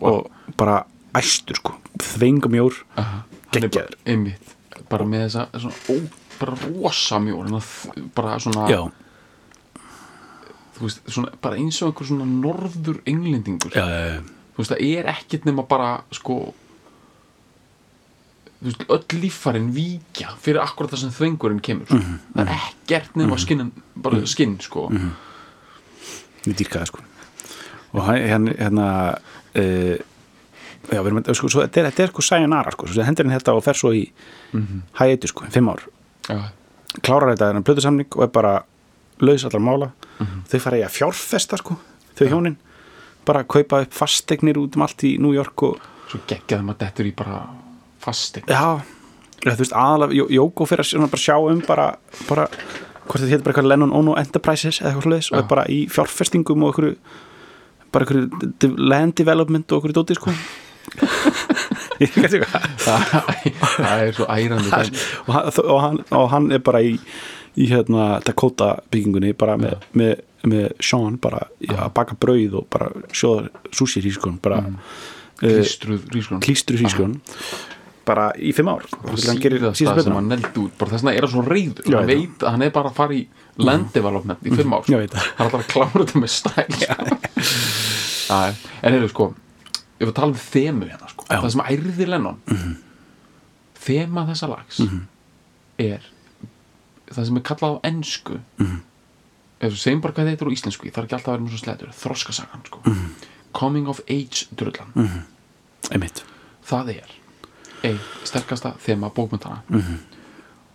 og bara æstur sko, þvengamjór er bara bara með þessa svona, ó, bara rosa mjór hann að bara svona já, veist, svona, bara eins og einhver svona norður englendingur. Já, já, já. þú veist, það er ekkert nema bara sko veist, öll líffarin víkja fyrir akkurat það sem þvengurinn kemur sko. Mhm, það er ekkert nema skinnin bara skinn, sko. Mhm. ég dýrkaði sko. Og hann hérna, hérna uh, já, við erum að sko, svo, þetta er, þetta er sko sayonara sko, svo hendur hann þetta og fer svo í mm -hmm. hætu sko, fimm ár. Já, klárar þetta en blödu samning og er bara laus allar mála. Þau fara í að fjárfesta sko þau hjónin, bara kaupa upp fastegnir út um allt í New York og svo geggjaði maður dettur í bara fasting já, þú veist aðalega Jó- Jóko fyrir að sjá um bara, bara hvort þetta heitir bara eitthvað Lennon Ono Enterprises eða eitthvað sluðis og er bara í fjárfestingum og einhverju bara de- land development og einhverju dóti sko. Ég veit ekki hvað. Það er svo ærandi og hann, og hann er bara í, í hérna Dakota byggingunni bara með, með, með Sean bara í að baka brauð og bara sjóða sushi hrískon bara mm. klístruð rísgrón klístru hrískon bara í fimm ár. Síðast það sem hann neldi út. Bara þess vegna er hann svo reyður hann veit að hann er bara að fara í land development í fimm ár. Veit það. hann er alltaf að klára þetta með stæl sko. En hefur sko ef við tala um þemu hérna sko. Já. það sem ærði Lennon þema þessa lags er það sem er kallað á ensku. Ef við segjum bara hvað þetta heitir á íslensku það er ekki alltaf að vera svo slætur þroskasagan sko. coming of age drullan. Einmitt. Það er eitt sterkasta þema bókmyndana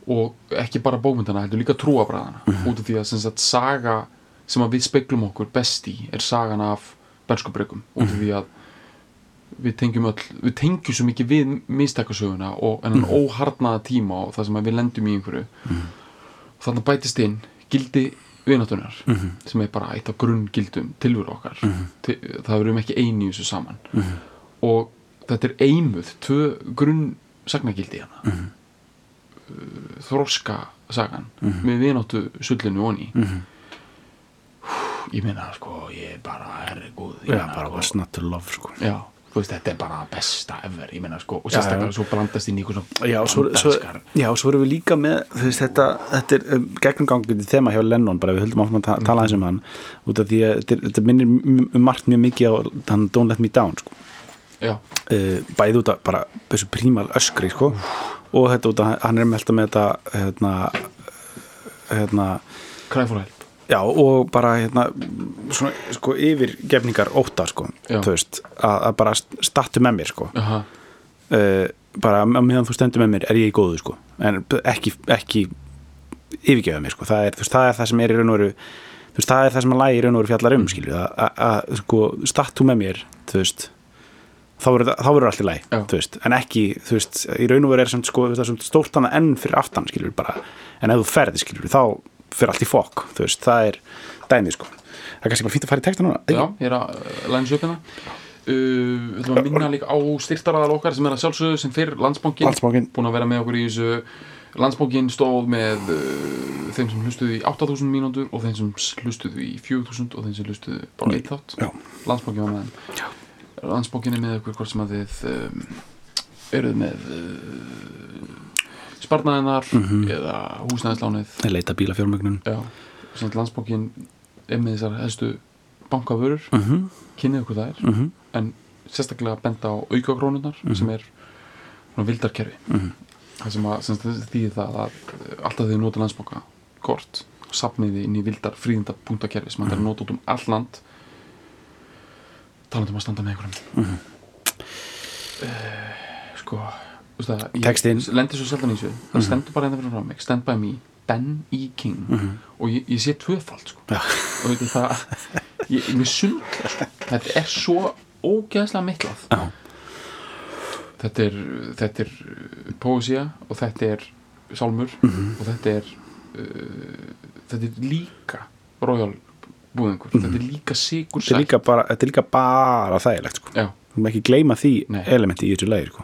og ekki bara bókmyndana heldur líka trúabræðana út af því að sagt saga sem að við speglum okkur best í er sagan af benskubreykum út af því að við tengjum öll, við tengjum svo mikið við mistakasöguna og enn óharnaða tíma og það sem við lendum í einhverju. Og þannig bætist inn gildi vinatunar sem er bara eitt af grunngildum tilveru okkar. Til, það verum ekki eini í þessu saman. Og þetta er eimuð tvö grunn sagnagildi hérna mm þroska sagan með vináttu sullinu onni ég meina sko ég bara er góð. Ég meina, bara what's not to love sko. Já, veist þetta er bara besta ever ég meina sko og sérstaklega svo blandast inn í Já, svo, svo, já, svo erum við líka með veist, þetta, þetta er um, gegnumgangandi þema hjá Lennon, bara við höldum áfram að ta tala eins um hann út af því að þetta, þetta minnir um margt mjög mikið á hann Don't Let Me Down sko. uh, bæði út af bara þessu prímal öskri sko. og þetta út af hann er með þetta hérna, hérna cry for help já, og bara hérna, svona, sko, yfirgefningar óta sko, þú veist að, að bara stattu með mér sko. Uh, bara meðan þú stendur með mér er ég í góðu sko en ekki, ekki yfirgefa mér sko. Það er, veist, það er það sem er í raun og veru þú veist, það er það sem að lægi í raun og veru fjallar um skilju að, sko, stattu með mér þú veist þá verður í læg, veist en ekki, þú veist, í raun og veru er samt sko, það er annað enn fyrir aftan skilju bara, en ef þú ferði skilju, þá fyrir allt í fokk, þú veist, það er dæmið sko, það er kannski bara fínt að fara í texta núna Já, ég er að uh, læna svo upp hérna uh, Við ætlum að minna líka á styrtaraðal okkar sem er að sjálfsögðu sem fyrr Landsbankin Landsbankinn. Búin að vera með okkur í þessu Landsbankin stóð með uh, þeim sem hlustuðu í 8000 mínútur og þeim sem hlustuðu í 4000 og þeim sem hlustuðu bara eitt þátt Já. Landsbankin var með Já. Landsbankin er með okkur hvort sem að þið um, eruð með uh, sparnaðinar eða húsnæðislánið. Leita bílafjármögnun. Landsbókin er með þessar helstu bankavörur. Mm -hmm. kynnið okkur þær. Mm -hmm. en sérstaklega benda á aukakrónunar sem er vildarkerfi. Mhm. það sem að sem þýðir það að eh, alltaf þegar nota landsbóka kort sapniði inn í vildar fríðinda punktakerfi sem hann er að nota út um all land. Talandi um að standa með einhverjum. Uh, sko Textinn. lendir svo sjaldan í þessu það stendur bara hérna fyrir frá mig Stand by me, Ben E. King og ég, ég sé tvöfald sko Já. og veitir það ég, mér sko. þetta er svo ógeðslega miklað Já. þetta er þetta er uh, poesía og þetta er sálmur Mhm. og þetta er uh, þetta er líka royal búðingur, þetta er líka sigur Mhm. þetta er líka bara, er líka bara þægilegt sko. þú má ekki gleyma því Nei. elementi í þessu lagi sko.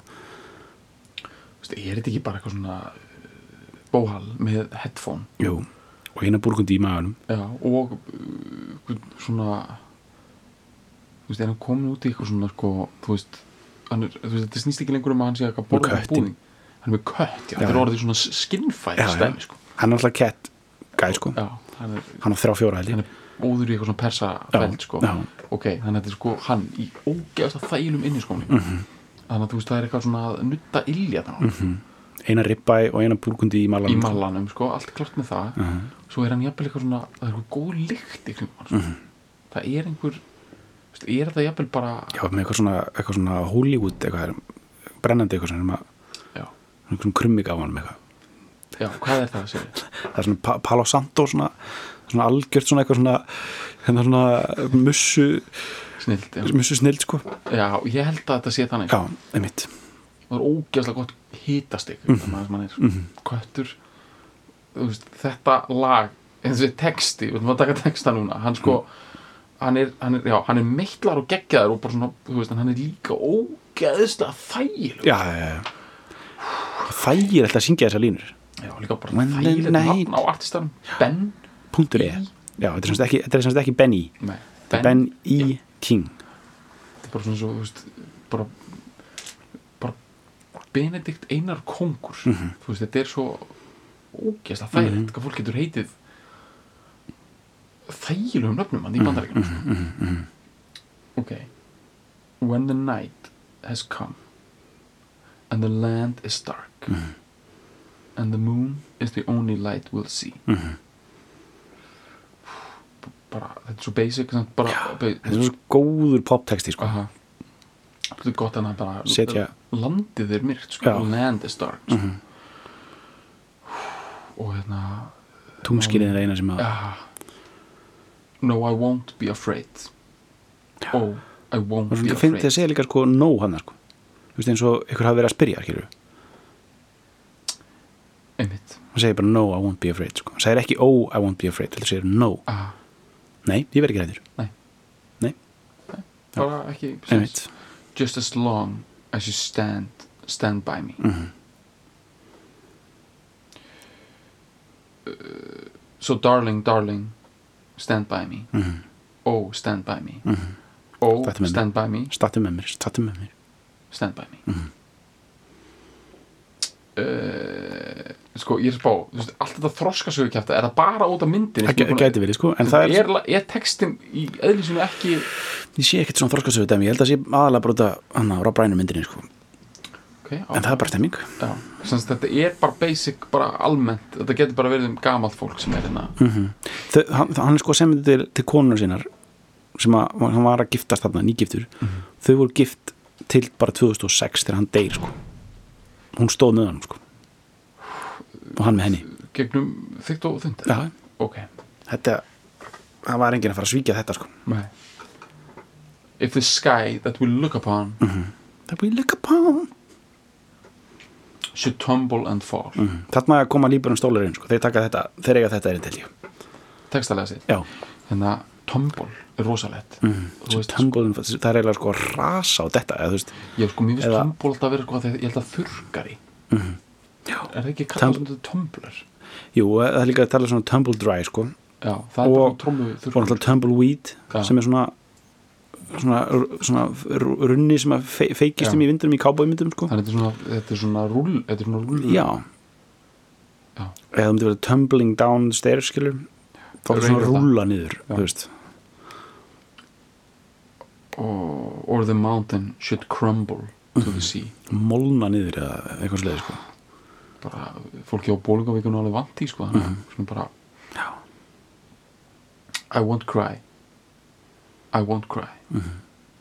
Veistu, er þetta ekki bara eitthvað svona uh, bóhal með headphone? Jú, og hérna búrkundi í maðunum já, og uh, svona þú veist, er hann komin út í eitthvað svona sko, þú veist, er, þú veist þetta snýst ekki lengur um að hann sé eitthvað borða köttinn. búðing hann er með kött, já, þetta er orðið svona skinnfæri stæmi, sko. Hann er alltaf kett gæ sko. já, hann er, hann á þrjá fjóra held hann er óður í eitthvað svona persafæld, sko. já. ok, þannig að þetta er sko hann í ógeðast að þælum inni skóni Mhm. Þannig að þú veist, það er eitthvað svona að nutta ilja þannig eina ribbæ og eina búrkundi í í malanum malanum, sko, allt klart með það. Svo er hann jafnvel eitthvað svona það er eitthvað góð lykt í kringum hann sko. það er einhver veist, er þetta jafnvel bara já, með eitthvað svona, eitthvað svona Hollywood eitthvað, brennandi eitthvað svona, svona krummig á hann eitthvað. já, hvað er það að segja það er svona pa Palo Santo svona, svona algjört svona eitthvað svona hérna svona mussu snilt, já. mussu snild sko. Já, ég held að þetta sé þannig sko. já, einmitt. Það er ógeðslega gott hitastig mm -hmm. er, mm köttur þú veist, þetta lag eins og texti, við erum að taka texta núna hann sko hann er, hann er, já, hann er meitlar og geggjaður og bara svona, þú veist, hann er líka ógeðslega þægileg já, já, já. Þægir alltaf að syngja þessar línur. Já, líka bara night- nafn á artistanum. Ben, punktur e. Já, þetta er semst ekki, ekki Benny nei, þetta er Ben, Ben E. King þetta er bara svona svo, veist bara bara Benedikt Einar Kongur Mhm. þú veist, þetta er svo ógeðslega þægilegt, hvað fólk getur heitið þægilegum nöfnum hann í Mhm, bandaríkjum sko. ok when the night has come and the land is dark Mhm. and the moon is the only light we'll see Mhm. Bara, þetta er svo basic bara, ba þetta er svo góður poptexti sko. Þetta er gott að hann bara Setja- landið er myrkt sko, Já. Land is dark sko. og hérna tungskilin er eina sem að ja. no I won't be afraid. Oh I won't be svo finnst afraid. þið að segja líka sko no hann sko. Þú veist eins og ykkur hafi verið að spyrja einmitt. Hann segir bara no I won't be afraid sko. Hann segir ekki oh I won't be afraid heldur segir no ah, nei ég verð ekki ræður Nei. nei. Bara ekki einmitt. just as long as you stand stand by me. Mhm. Uh, so darling darling stand by me. Mhm. oh stand by me. Oh Stattu með mér. stand by me. Stattu með mér stattu með mér. Stand by me. Mhm. Uh, sko ég er spá veist, allt þetta þroskasögu kjæfta er það bara út af myndinni það gæ- gæti verið sko en það er, er, er textin í eðlisinu ekki ég sé ekkert svona þorskasöðu dæmi ég held að sé aðalega bara út af hann á Rob myndinni sko. Okay, en það er bara stemming. Þetta er bara basic bara almennt, þetta getur bara verið um gamalt fólk sem er hérna. Þau, hann, hann er sko sem til, til konur sinnar sem að hann var að giftast þarna nýgiftur. Þau voru gift til bara 2006 þegar hann deyr sko hún stóð með hann sko. Og hann með henni. Gegnum þygt og þund Já. ok, þetta, það var enginn að fara að svíkja þetta sko. Nei. If the sky that we look upon that we look upon. should tumble and fall. Mm. þarna koma líburum stólarinn sko. Þeir taka þetta, þeir eiga þetta erinn til ég. Textalega sitt já, hérna tumble rosalett mm. þú veist, Tumble, það er eiginlega sko að rasa á þetta eða veist, ég sko, mér finnst alltaf að vera sko, þegar ég held að þurrkari já, er það ekki kallað tumbler jú, það er líka að tala svona tumble dry sko. Já, Og- Já. sem er svona svona, svona runni sem að fe, feikist Já. um í vindunum í kábóimyndum sko. þannig svona, þetta er svona rúll þetta er svona rúll. Já. Já. eða það myndi verið tumbling down stairs skilur þá er svona rúla niður Já. þú veist or, or the mountain should crumble to the sea. Molna niður eða eitthvað sliði sko. bara fólki á bólingavíkun alveg vant í sko mm svona bara já, I won't cry. I won't cry. Mhm.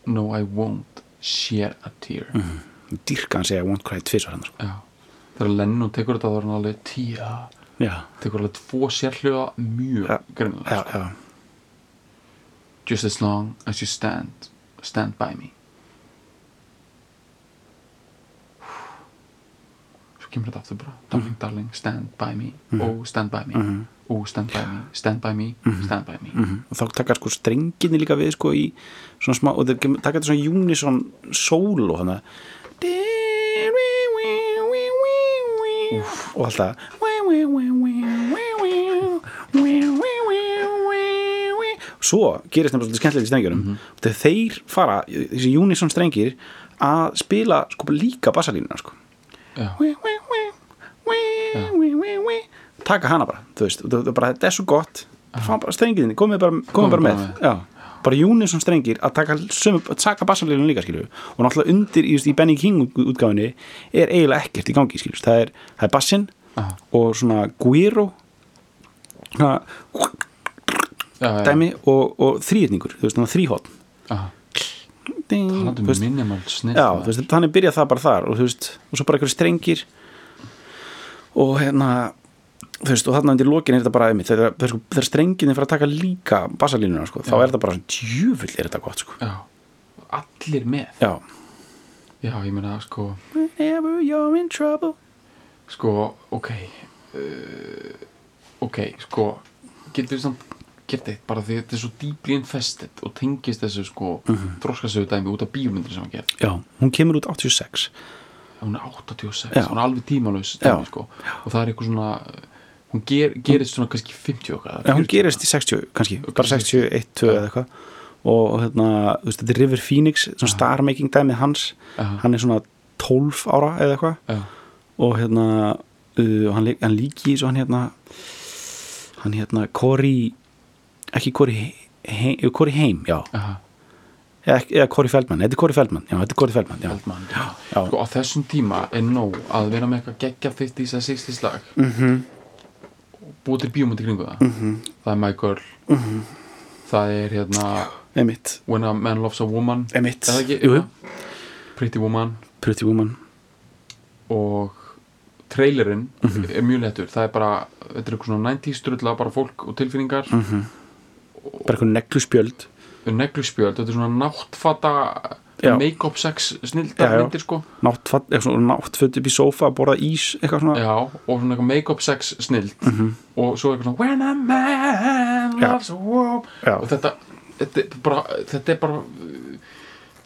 no I won't shed a tear. Dýrka hann segja I won't cry tvisar hann sko. já. Þegar Lennon tekur þetta þá er hann alveg tíja já, tekur alveg tvo sérhljóða mjög Já. greinilega já, sko. já, just as long as you stand stand by me. Svo kemur þetta aftur bara. Darling, darling, stand by me. Oh, stand by me. Oh, stand by me, stand by me. Stand by me. Mhm. og þá taka sko strenginni líka við sko í svona smá og þeir taka þetta svona unison solo þannig og alltaf svo gerist nefnilega svolítið skemmtilegt í strengjunum og þegar þeir fara, þessi unison strengir að spila sko líka bassalínuna sko. Já. taka hana bara þú veist, þetta er svo gott. Strenginni, komið bara, komið bara með, Já, bara unison strengir að taka, taka bassalínuna líka skilju og náttúrulega undir í, í Benny King útgáfinni er eiginlega ekkert í gangi skilju, það er, er bassin og svona guiro svona Já, dæmi og, og þrýðningur, þú veist, þrýhótt þú um minimal snill já, þú veist, þannig byrja það bara þar og þú veist, og svo bara einhverju strengir og hérna þú veist, og þarna undir lokin er þetta bara einmitt, þegar, þegar, sko, þegar strenginni fyrir að taka líka bassalínuna, sko, þá er þetta bara svona djúfull er þetta gott, sko. Já. Allir með. Já, Já, ég meina, sko whenever you're in trouble. Sko, ok uh, Ok, sko Getur við samt gert eitt bara því þetta er svo deeply infested og tengist þessu sko mm Mhm. þróskasögu dæmi út af bíómyndir sem hann gerð já, hún kemur út 86 hún er 86, Já. hún er alveg dæmi, sko. og það er eitthvað svona hún ger, gerist svona kannski 50 okkar já, hún gerist í 60, kannski, bara 61, 2 eða eitthvað. Og hérna, þú veist, þetta er River Phoenix svona star making dæmið hans. Hann er svona 12 ára eða eitthvað. Og hérna uh, og hann, hann líki svo hann hérna hann hérna Corey ekki Corey heim, heim já, aha, eða, ekki- eða Corey Feldman, þetta er Corey Feldman já, þetta er Corey Feldman, já, Feldman já. Sko, á þessum tíma er nóg að vera með eitthvað geggja 50s eða 60s lag Mhm. -hmm. búið til bíómyndi kringu það -hmm. það er My Girl -hmm. það er hérna emitt, When a Man Loves a Woman ekki? jú, jú. Pretty Woman Pretty Woman og trailerinn Mhm. er mjög lettur það er bara, þetta er eitthvað svona 90s strulla bara fólk og tilfinningar Mhm. Bara eitthvað negluspjöld negluspjöld, þetta er svona náttfata make-up sex snildar myndir sko. Náttfatt, eitthvað svona náttföt upp í sófa að borða ís, eitthvað svona. Já, og svona eitthvað make-up sex snild. Og svo eitthvað svona when a man loves a woman. Og þetta, þetta, er bara, þetta er bara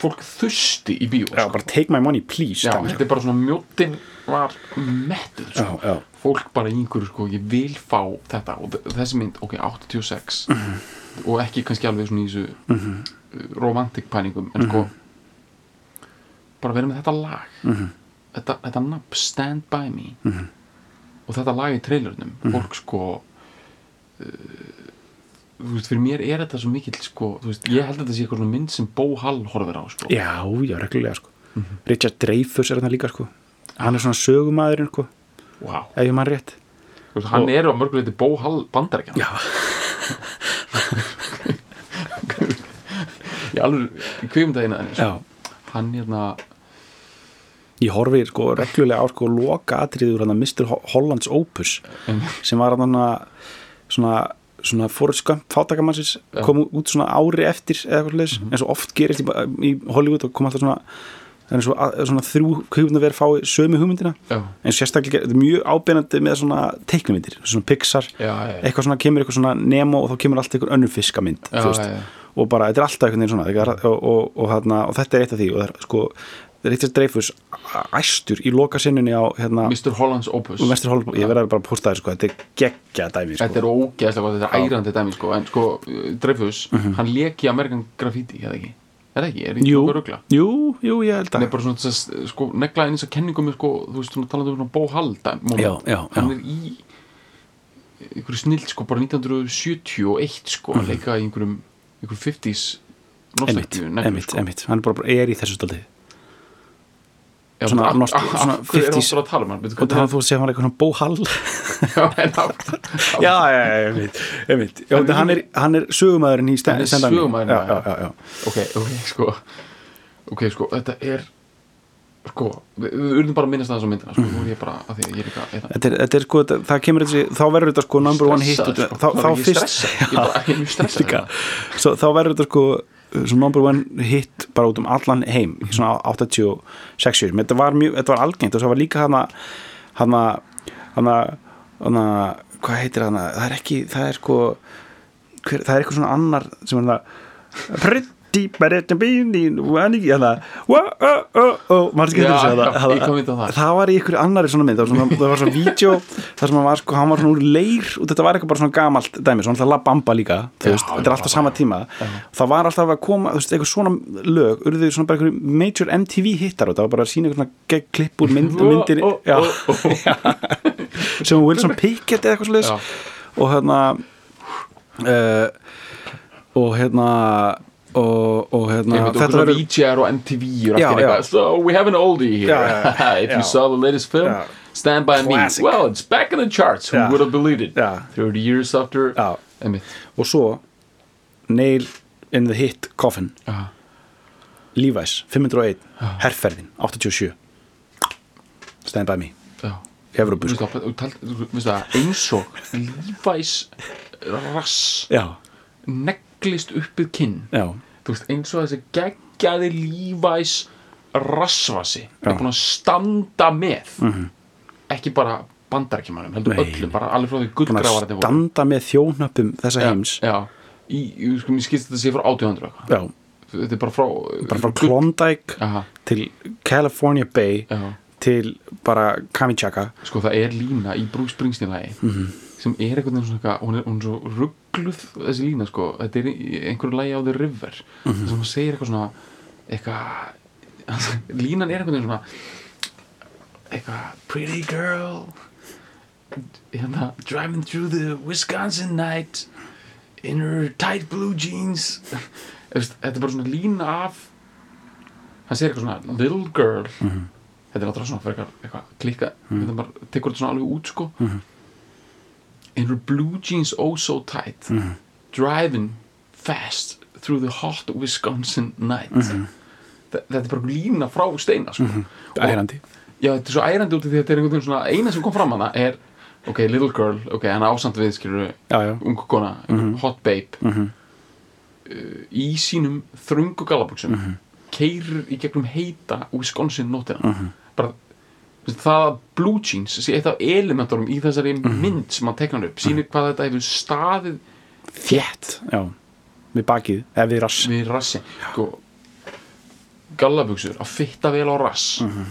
fólk þusti í bíó já, sko. bara take my money please já, þetta er bara svona mjóttin var mettuð sko. Já, já. fólk bara í einhverju sko, ég vil fá þetta. Og þessi mynd, ok, 86 Mhm. Og ekki kannski alveg svona í þessu uh, romantic pæningum en Mhm. sko bara vera með þetta lag. Þetta, þetta nafn, Stand By Me. Mhm. og þetta lag í trailernum fólk sko uh, þú veist, fyrir mér er þetta svo mikill sko, þú veist, ég held að þetta sé eitthvað svona mynd sem Bó Hall horfir á sko. Já, já, reglulega sko. Richard Dreyfuss er þarna líka sko. Hann er svona sögumæðurinn sko. Wow. ef ég mann rétt veist, hann Og- er á mörguleiti Bó Hall bandarækjan já, í alveg kvikmyndagina já hann hérna ég horfi sko reglulega á sko loka atriður hann að Mr. Ho- Hollands Opus sem var hann svona svona Forrest Gump fátakamannsins Já. kom út svona ári eftir eða eitthvað leis eins og oft gerist í, í Hollywood og kom alltaf svona það er svona þrjú hugmynda verið fái sömu hugmyndina já, en sérstaklega þetta er mjög ábeinandi með svona teiknumyndir, svona Pixar já, já, eitthvað svona kemur eitthvað svona Nemo og þá kemur alltaf einhver önnur fiskamynd Já, þú veist. já, já. og bara þetta er alltaf einhvern veginn svona og, og, og, og, þetta er eitt af því og það er sko Richard Dreyfuss æstur í loka sinnunni á hérna, Mr. Hollands Opus Mestur Holland, ég verði bara að posta það sko, þetta er geggja dæmi sko. Þetta er ógeðslega gott, þetta er ærandi dæmi sko, en sko, Dreyfus, hann lék í American Graffiti, eða ekki? Er það ekki? Er ekki jú, nokkuð rugla? jú, jú, ég held að er bara svona, þess, sko, negla þess að kenningum sko, þú veist, svona talandi um svona Bó Hall dæmi Já, já, já. Hann er í einhverju snill, sko, bara 1971, sko, að leika í einhverjum einhverjum 50s emitt, nostalgíu neglu, emitt, sko. emitt hann er bara, er í þessu stolti Já, svona af svona hverju er 50s það að tala um og þannig að þú sé hann eitthvað svona bóhall Já, já, emitt, emitt já, Hann er- hann er, hann er sögumæðurinn í já. ok, ok, sko. Ok, sko, þetta er sko, við, urðum bara að minnast það þessu myndina sko, er ég bara, að því ég er eitthvað eitthvað- þetta er, þetta er sko, það kemur þessi þá verður þetta sko number one hit sko. þá, fyrst ég, ég hérna. þá verður þetta sko svo number one hit bara út um allan heim í svona 86 sér þetta var mjög, þetta var algengt og svo var líka hana hana, hana, hana hvað heitir hana, það er ekki það er sko hver, það er eitthvað svona annar sem er hana, það, það. það var í einhverju annari svona mynd það var svona, það var svona vídeo þar sem hann var sko, hann var svona úr leir og þetta var eitthvað bara svona gamalt dæmi, svona alltaf La Bamba líka veist, þetta er alltaf sama tíma. Það var alltaf að koma, þú veist, eitthvað svona lög urðu svona bara einhverju major MTV hittar og það var bara að sína eitthvað svona klipp úr mynd, myndir sem Wilson Pickett eða eitthvað svo Já. og hérna uh, og hérna og, og hérna og svona VJR og MTV og Já, já. so we have an oldie here. Já, if you saw the latest film. Stand By Classic. Me well it's back in the charts. Who would have believed it? Já. 30 years after og svo Nail in the Hit Coffin. Já. Levi's 501 Herferðin 87 Stand by me. Þú veist það, eins og Levi's rass. Já, neglist uppið kinn. Veist, eins og þessi geggjaði Levi's rassvasi Já. er búin að standa með. Ekki bara bandarækjumannum heldur Nei. öllum, bara alveg frá því búin að standa með þjónöppum þessa heims. já, í, sko, mér skilst þetta sé frá 1800 eitthvað. þetta er bara frá bara frá Klondike Aha, til California Bay já. til bara Kamichaka sko það er lína í Bruce Springsteen lagi. Mhm. Sem er einhvern veginn svona hún er, hún er svo ruggluð þessi lína sko. Þetta er einhverju lagi á The River. Mhm. sem hún segir eitthvað svona eitthvað línan er einhvern veginn svona eitthvað pretty girl hérna driving through the Wisconsin night in her tight blue jeans. Þetta er bara svona lína af hann segir eitthvað svona little girl. Mhm. þetta er náttúrulega svona fyrir eitthvað klikka þetta bara tekur þetta svona alveg út sko In her blue jeans oh so tight Mhm. driving fast through the hot Wisconsin night Mhm. Þa- þetta er bara lína frá steina sko. Og- ærandi já þetta er svo ærandi út af því að þetta er einhvern veginn svona eina sem kom fram hana er ok, little girl, ok, hann ásamt við skilur ung kona, hot babe Mhm. uh, í sínum þröngu gallabuxum mm Mhm. keirir í gegnum heita Wisconsin veist, það að blue jeans sé eitt af elementorum í þessari Mhm. mynd sem hann teknar upp, sýnir hvað þetta hefur staðið já. Við bakið, eða við rass. Við rassi sko, gallabuxur að fitta vel á rass. Mhm.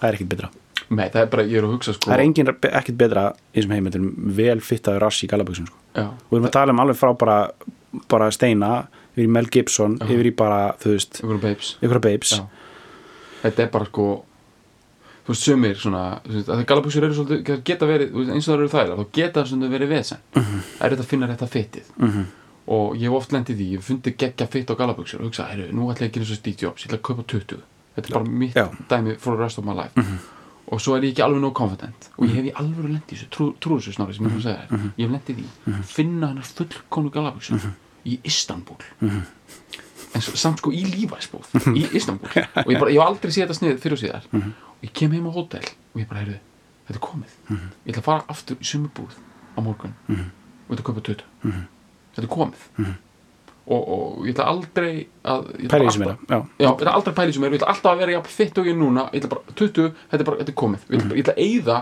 það er ekkit betra. Nei, það er bara, ég er að hugsa sko það er engin, ekkit betra í þessum heim þetta er vel fittaður rass í galaböksum sko. já, og við erum að tala um alveg frá bara, bara steina, yfir í Mel Gibson yfir í bara, þú veist, einhverjum babes. ykkur babes. Já. þetta er bara sko þú veist, sumir svona að gallabuxur eru svolítið, geta verið eins og það eru þægilega, þá geta það svona verið vesen. Mhm. það er þetta að finna rétta fittið. -hmm. og ég hef oft lendið því, ég hef fundið geggja fitt á gallabuxur og hugsa, heyrðu, nú ætla ég að gera svo Steve Jobs ég ætla að kaupa 20, þetta er bara mitt Já. Mhm. dæmi for the rest of my life. Og svo er ég ekki alveg nóg confident. Og ég hef í alveg lendið þessu, trú, trú þessu snári sem ég er að segja þér, ég hef lendið því. Finna hennar fullkonu gallabuxur í Istanbul en samt sko í lífæsbúð í Istanbul og ég, bara, ég hef aldrei séð þetta snið fyrir og síðar. Og ég kem heim á hótel og ég bara heyrðu, þetta er komið. Ég ætla að fara aftur í sumu búð á morgun. Og ég ætla að kaupa tötu. Þetta er komið. Og, og ég ætla aldrei að pæli sem já. Já, ég ætla aldrei að pæla í sem er, ég ætla alltaf að vera jafn fitt og ég er núna, ég ætla bara, 20, þetta er bara, þetta er komið. Ég ætla, bara, ég ætla að eyða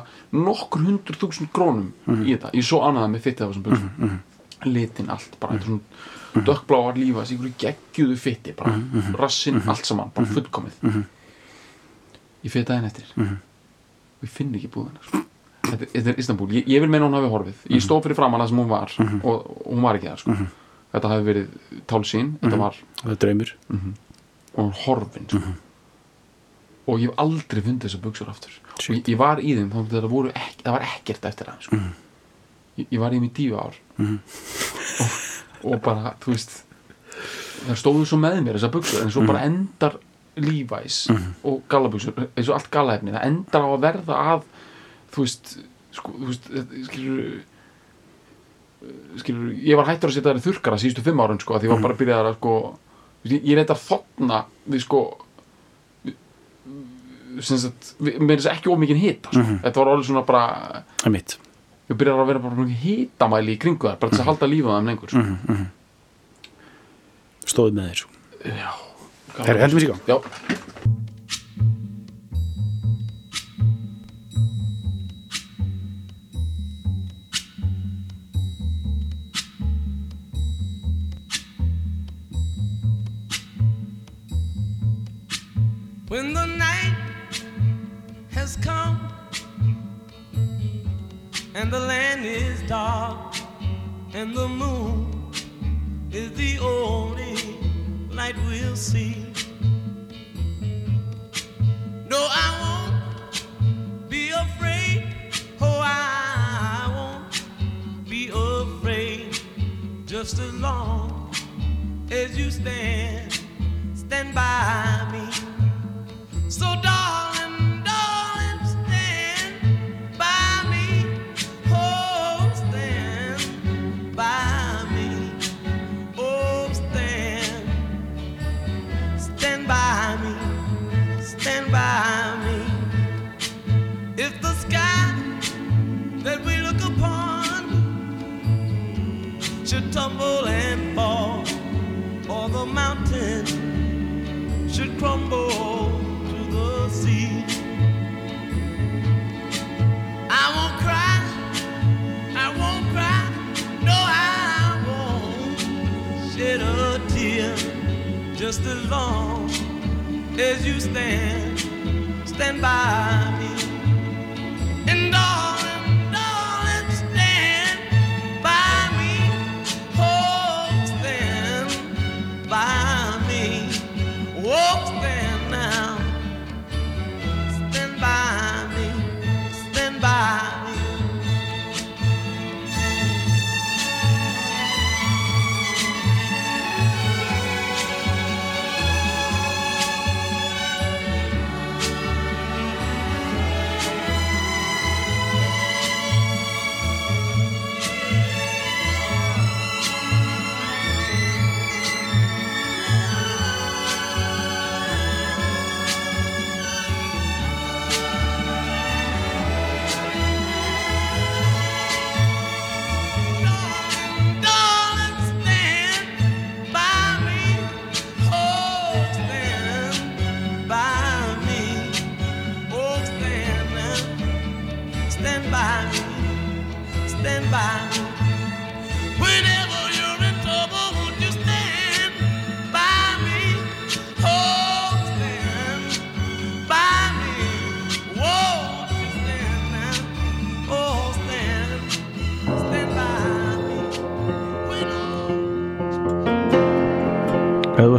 nokkur hundur þúsund krónum í þetta, ég er svo anaða með af þessum buksum, litin allt bara, þetta er svona dökkbláar lífas ykkur geggjuðu fitti, bara rassinn, allt saman, bara fullkomið ég fyrir daginn eftir. Og ég finn ekki búðina sko. þetta, þetta er Istanbul, ég, ég vil meina hún hafi horfið. Ég stóð fyrir framan það sem hún var og, og hún var ekki það, sko. Þetta hafi verið tálsýn, þetta var það er draumur. Og horfin sko. og ég hef aldrei fundið þessar buksur aftur. Og Shit. ég, ég var í þeim voru ekki, það var ekkert eftir það sko. ég, ég var í þeim í tíu ár. Og, og bara þú veist það stóðu svo með mér þessar buksur en svo bara endar Levi's og gallabuksur eins og allt gallaefni, það endar á að verða að þú veist sko, þú veist, skilur skilur, ég var hættur að setja það í þurrkara síðustu fimm árun sko, að því ég var bara að byrja að sko, ég, ég reyndi að þotna við sko við- með þess ekki ómikinn hita sko. þetta var orðið svona bara við byrjar að vera bara hitamæli í kringu það bara til að halda lífa þeim lengur sko. stóðið með þeir já, Herru, hendum við í gang. já, When the night has come and the land is dark and the moon is the only we'll see. No, I won't be afraid. Oh, I won't be afraid just as long as you stand, stand by me. Just as long as you stand, stand by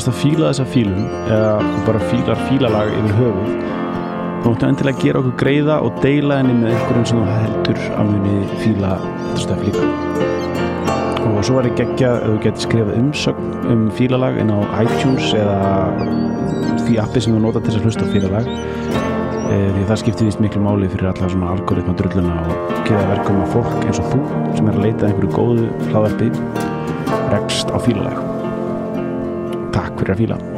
varst að fíla þessa fílun eða bara fílar fílalag yfir höfuð þá máttu endilega gera okkur greiða og deila henni með einhverjum sem þú heldur að muni fíla þetta stöf líka. Og svo var ég geggja ef þú getur skrifað umsögn um fílalag inn á iTunes eða því appi sem þú nota til þess að hlusta á fílalag. E, því það skiptir vist miklu máli fyrir alla svona algoritma drulluna og gera verkum að fólk eins og þú sem er að leita að einhverju góðu hlaðarpi rekst á fílalag Takk fyrir að fíla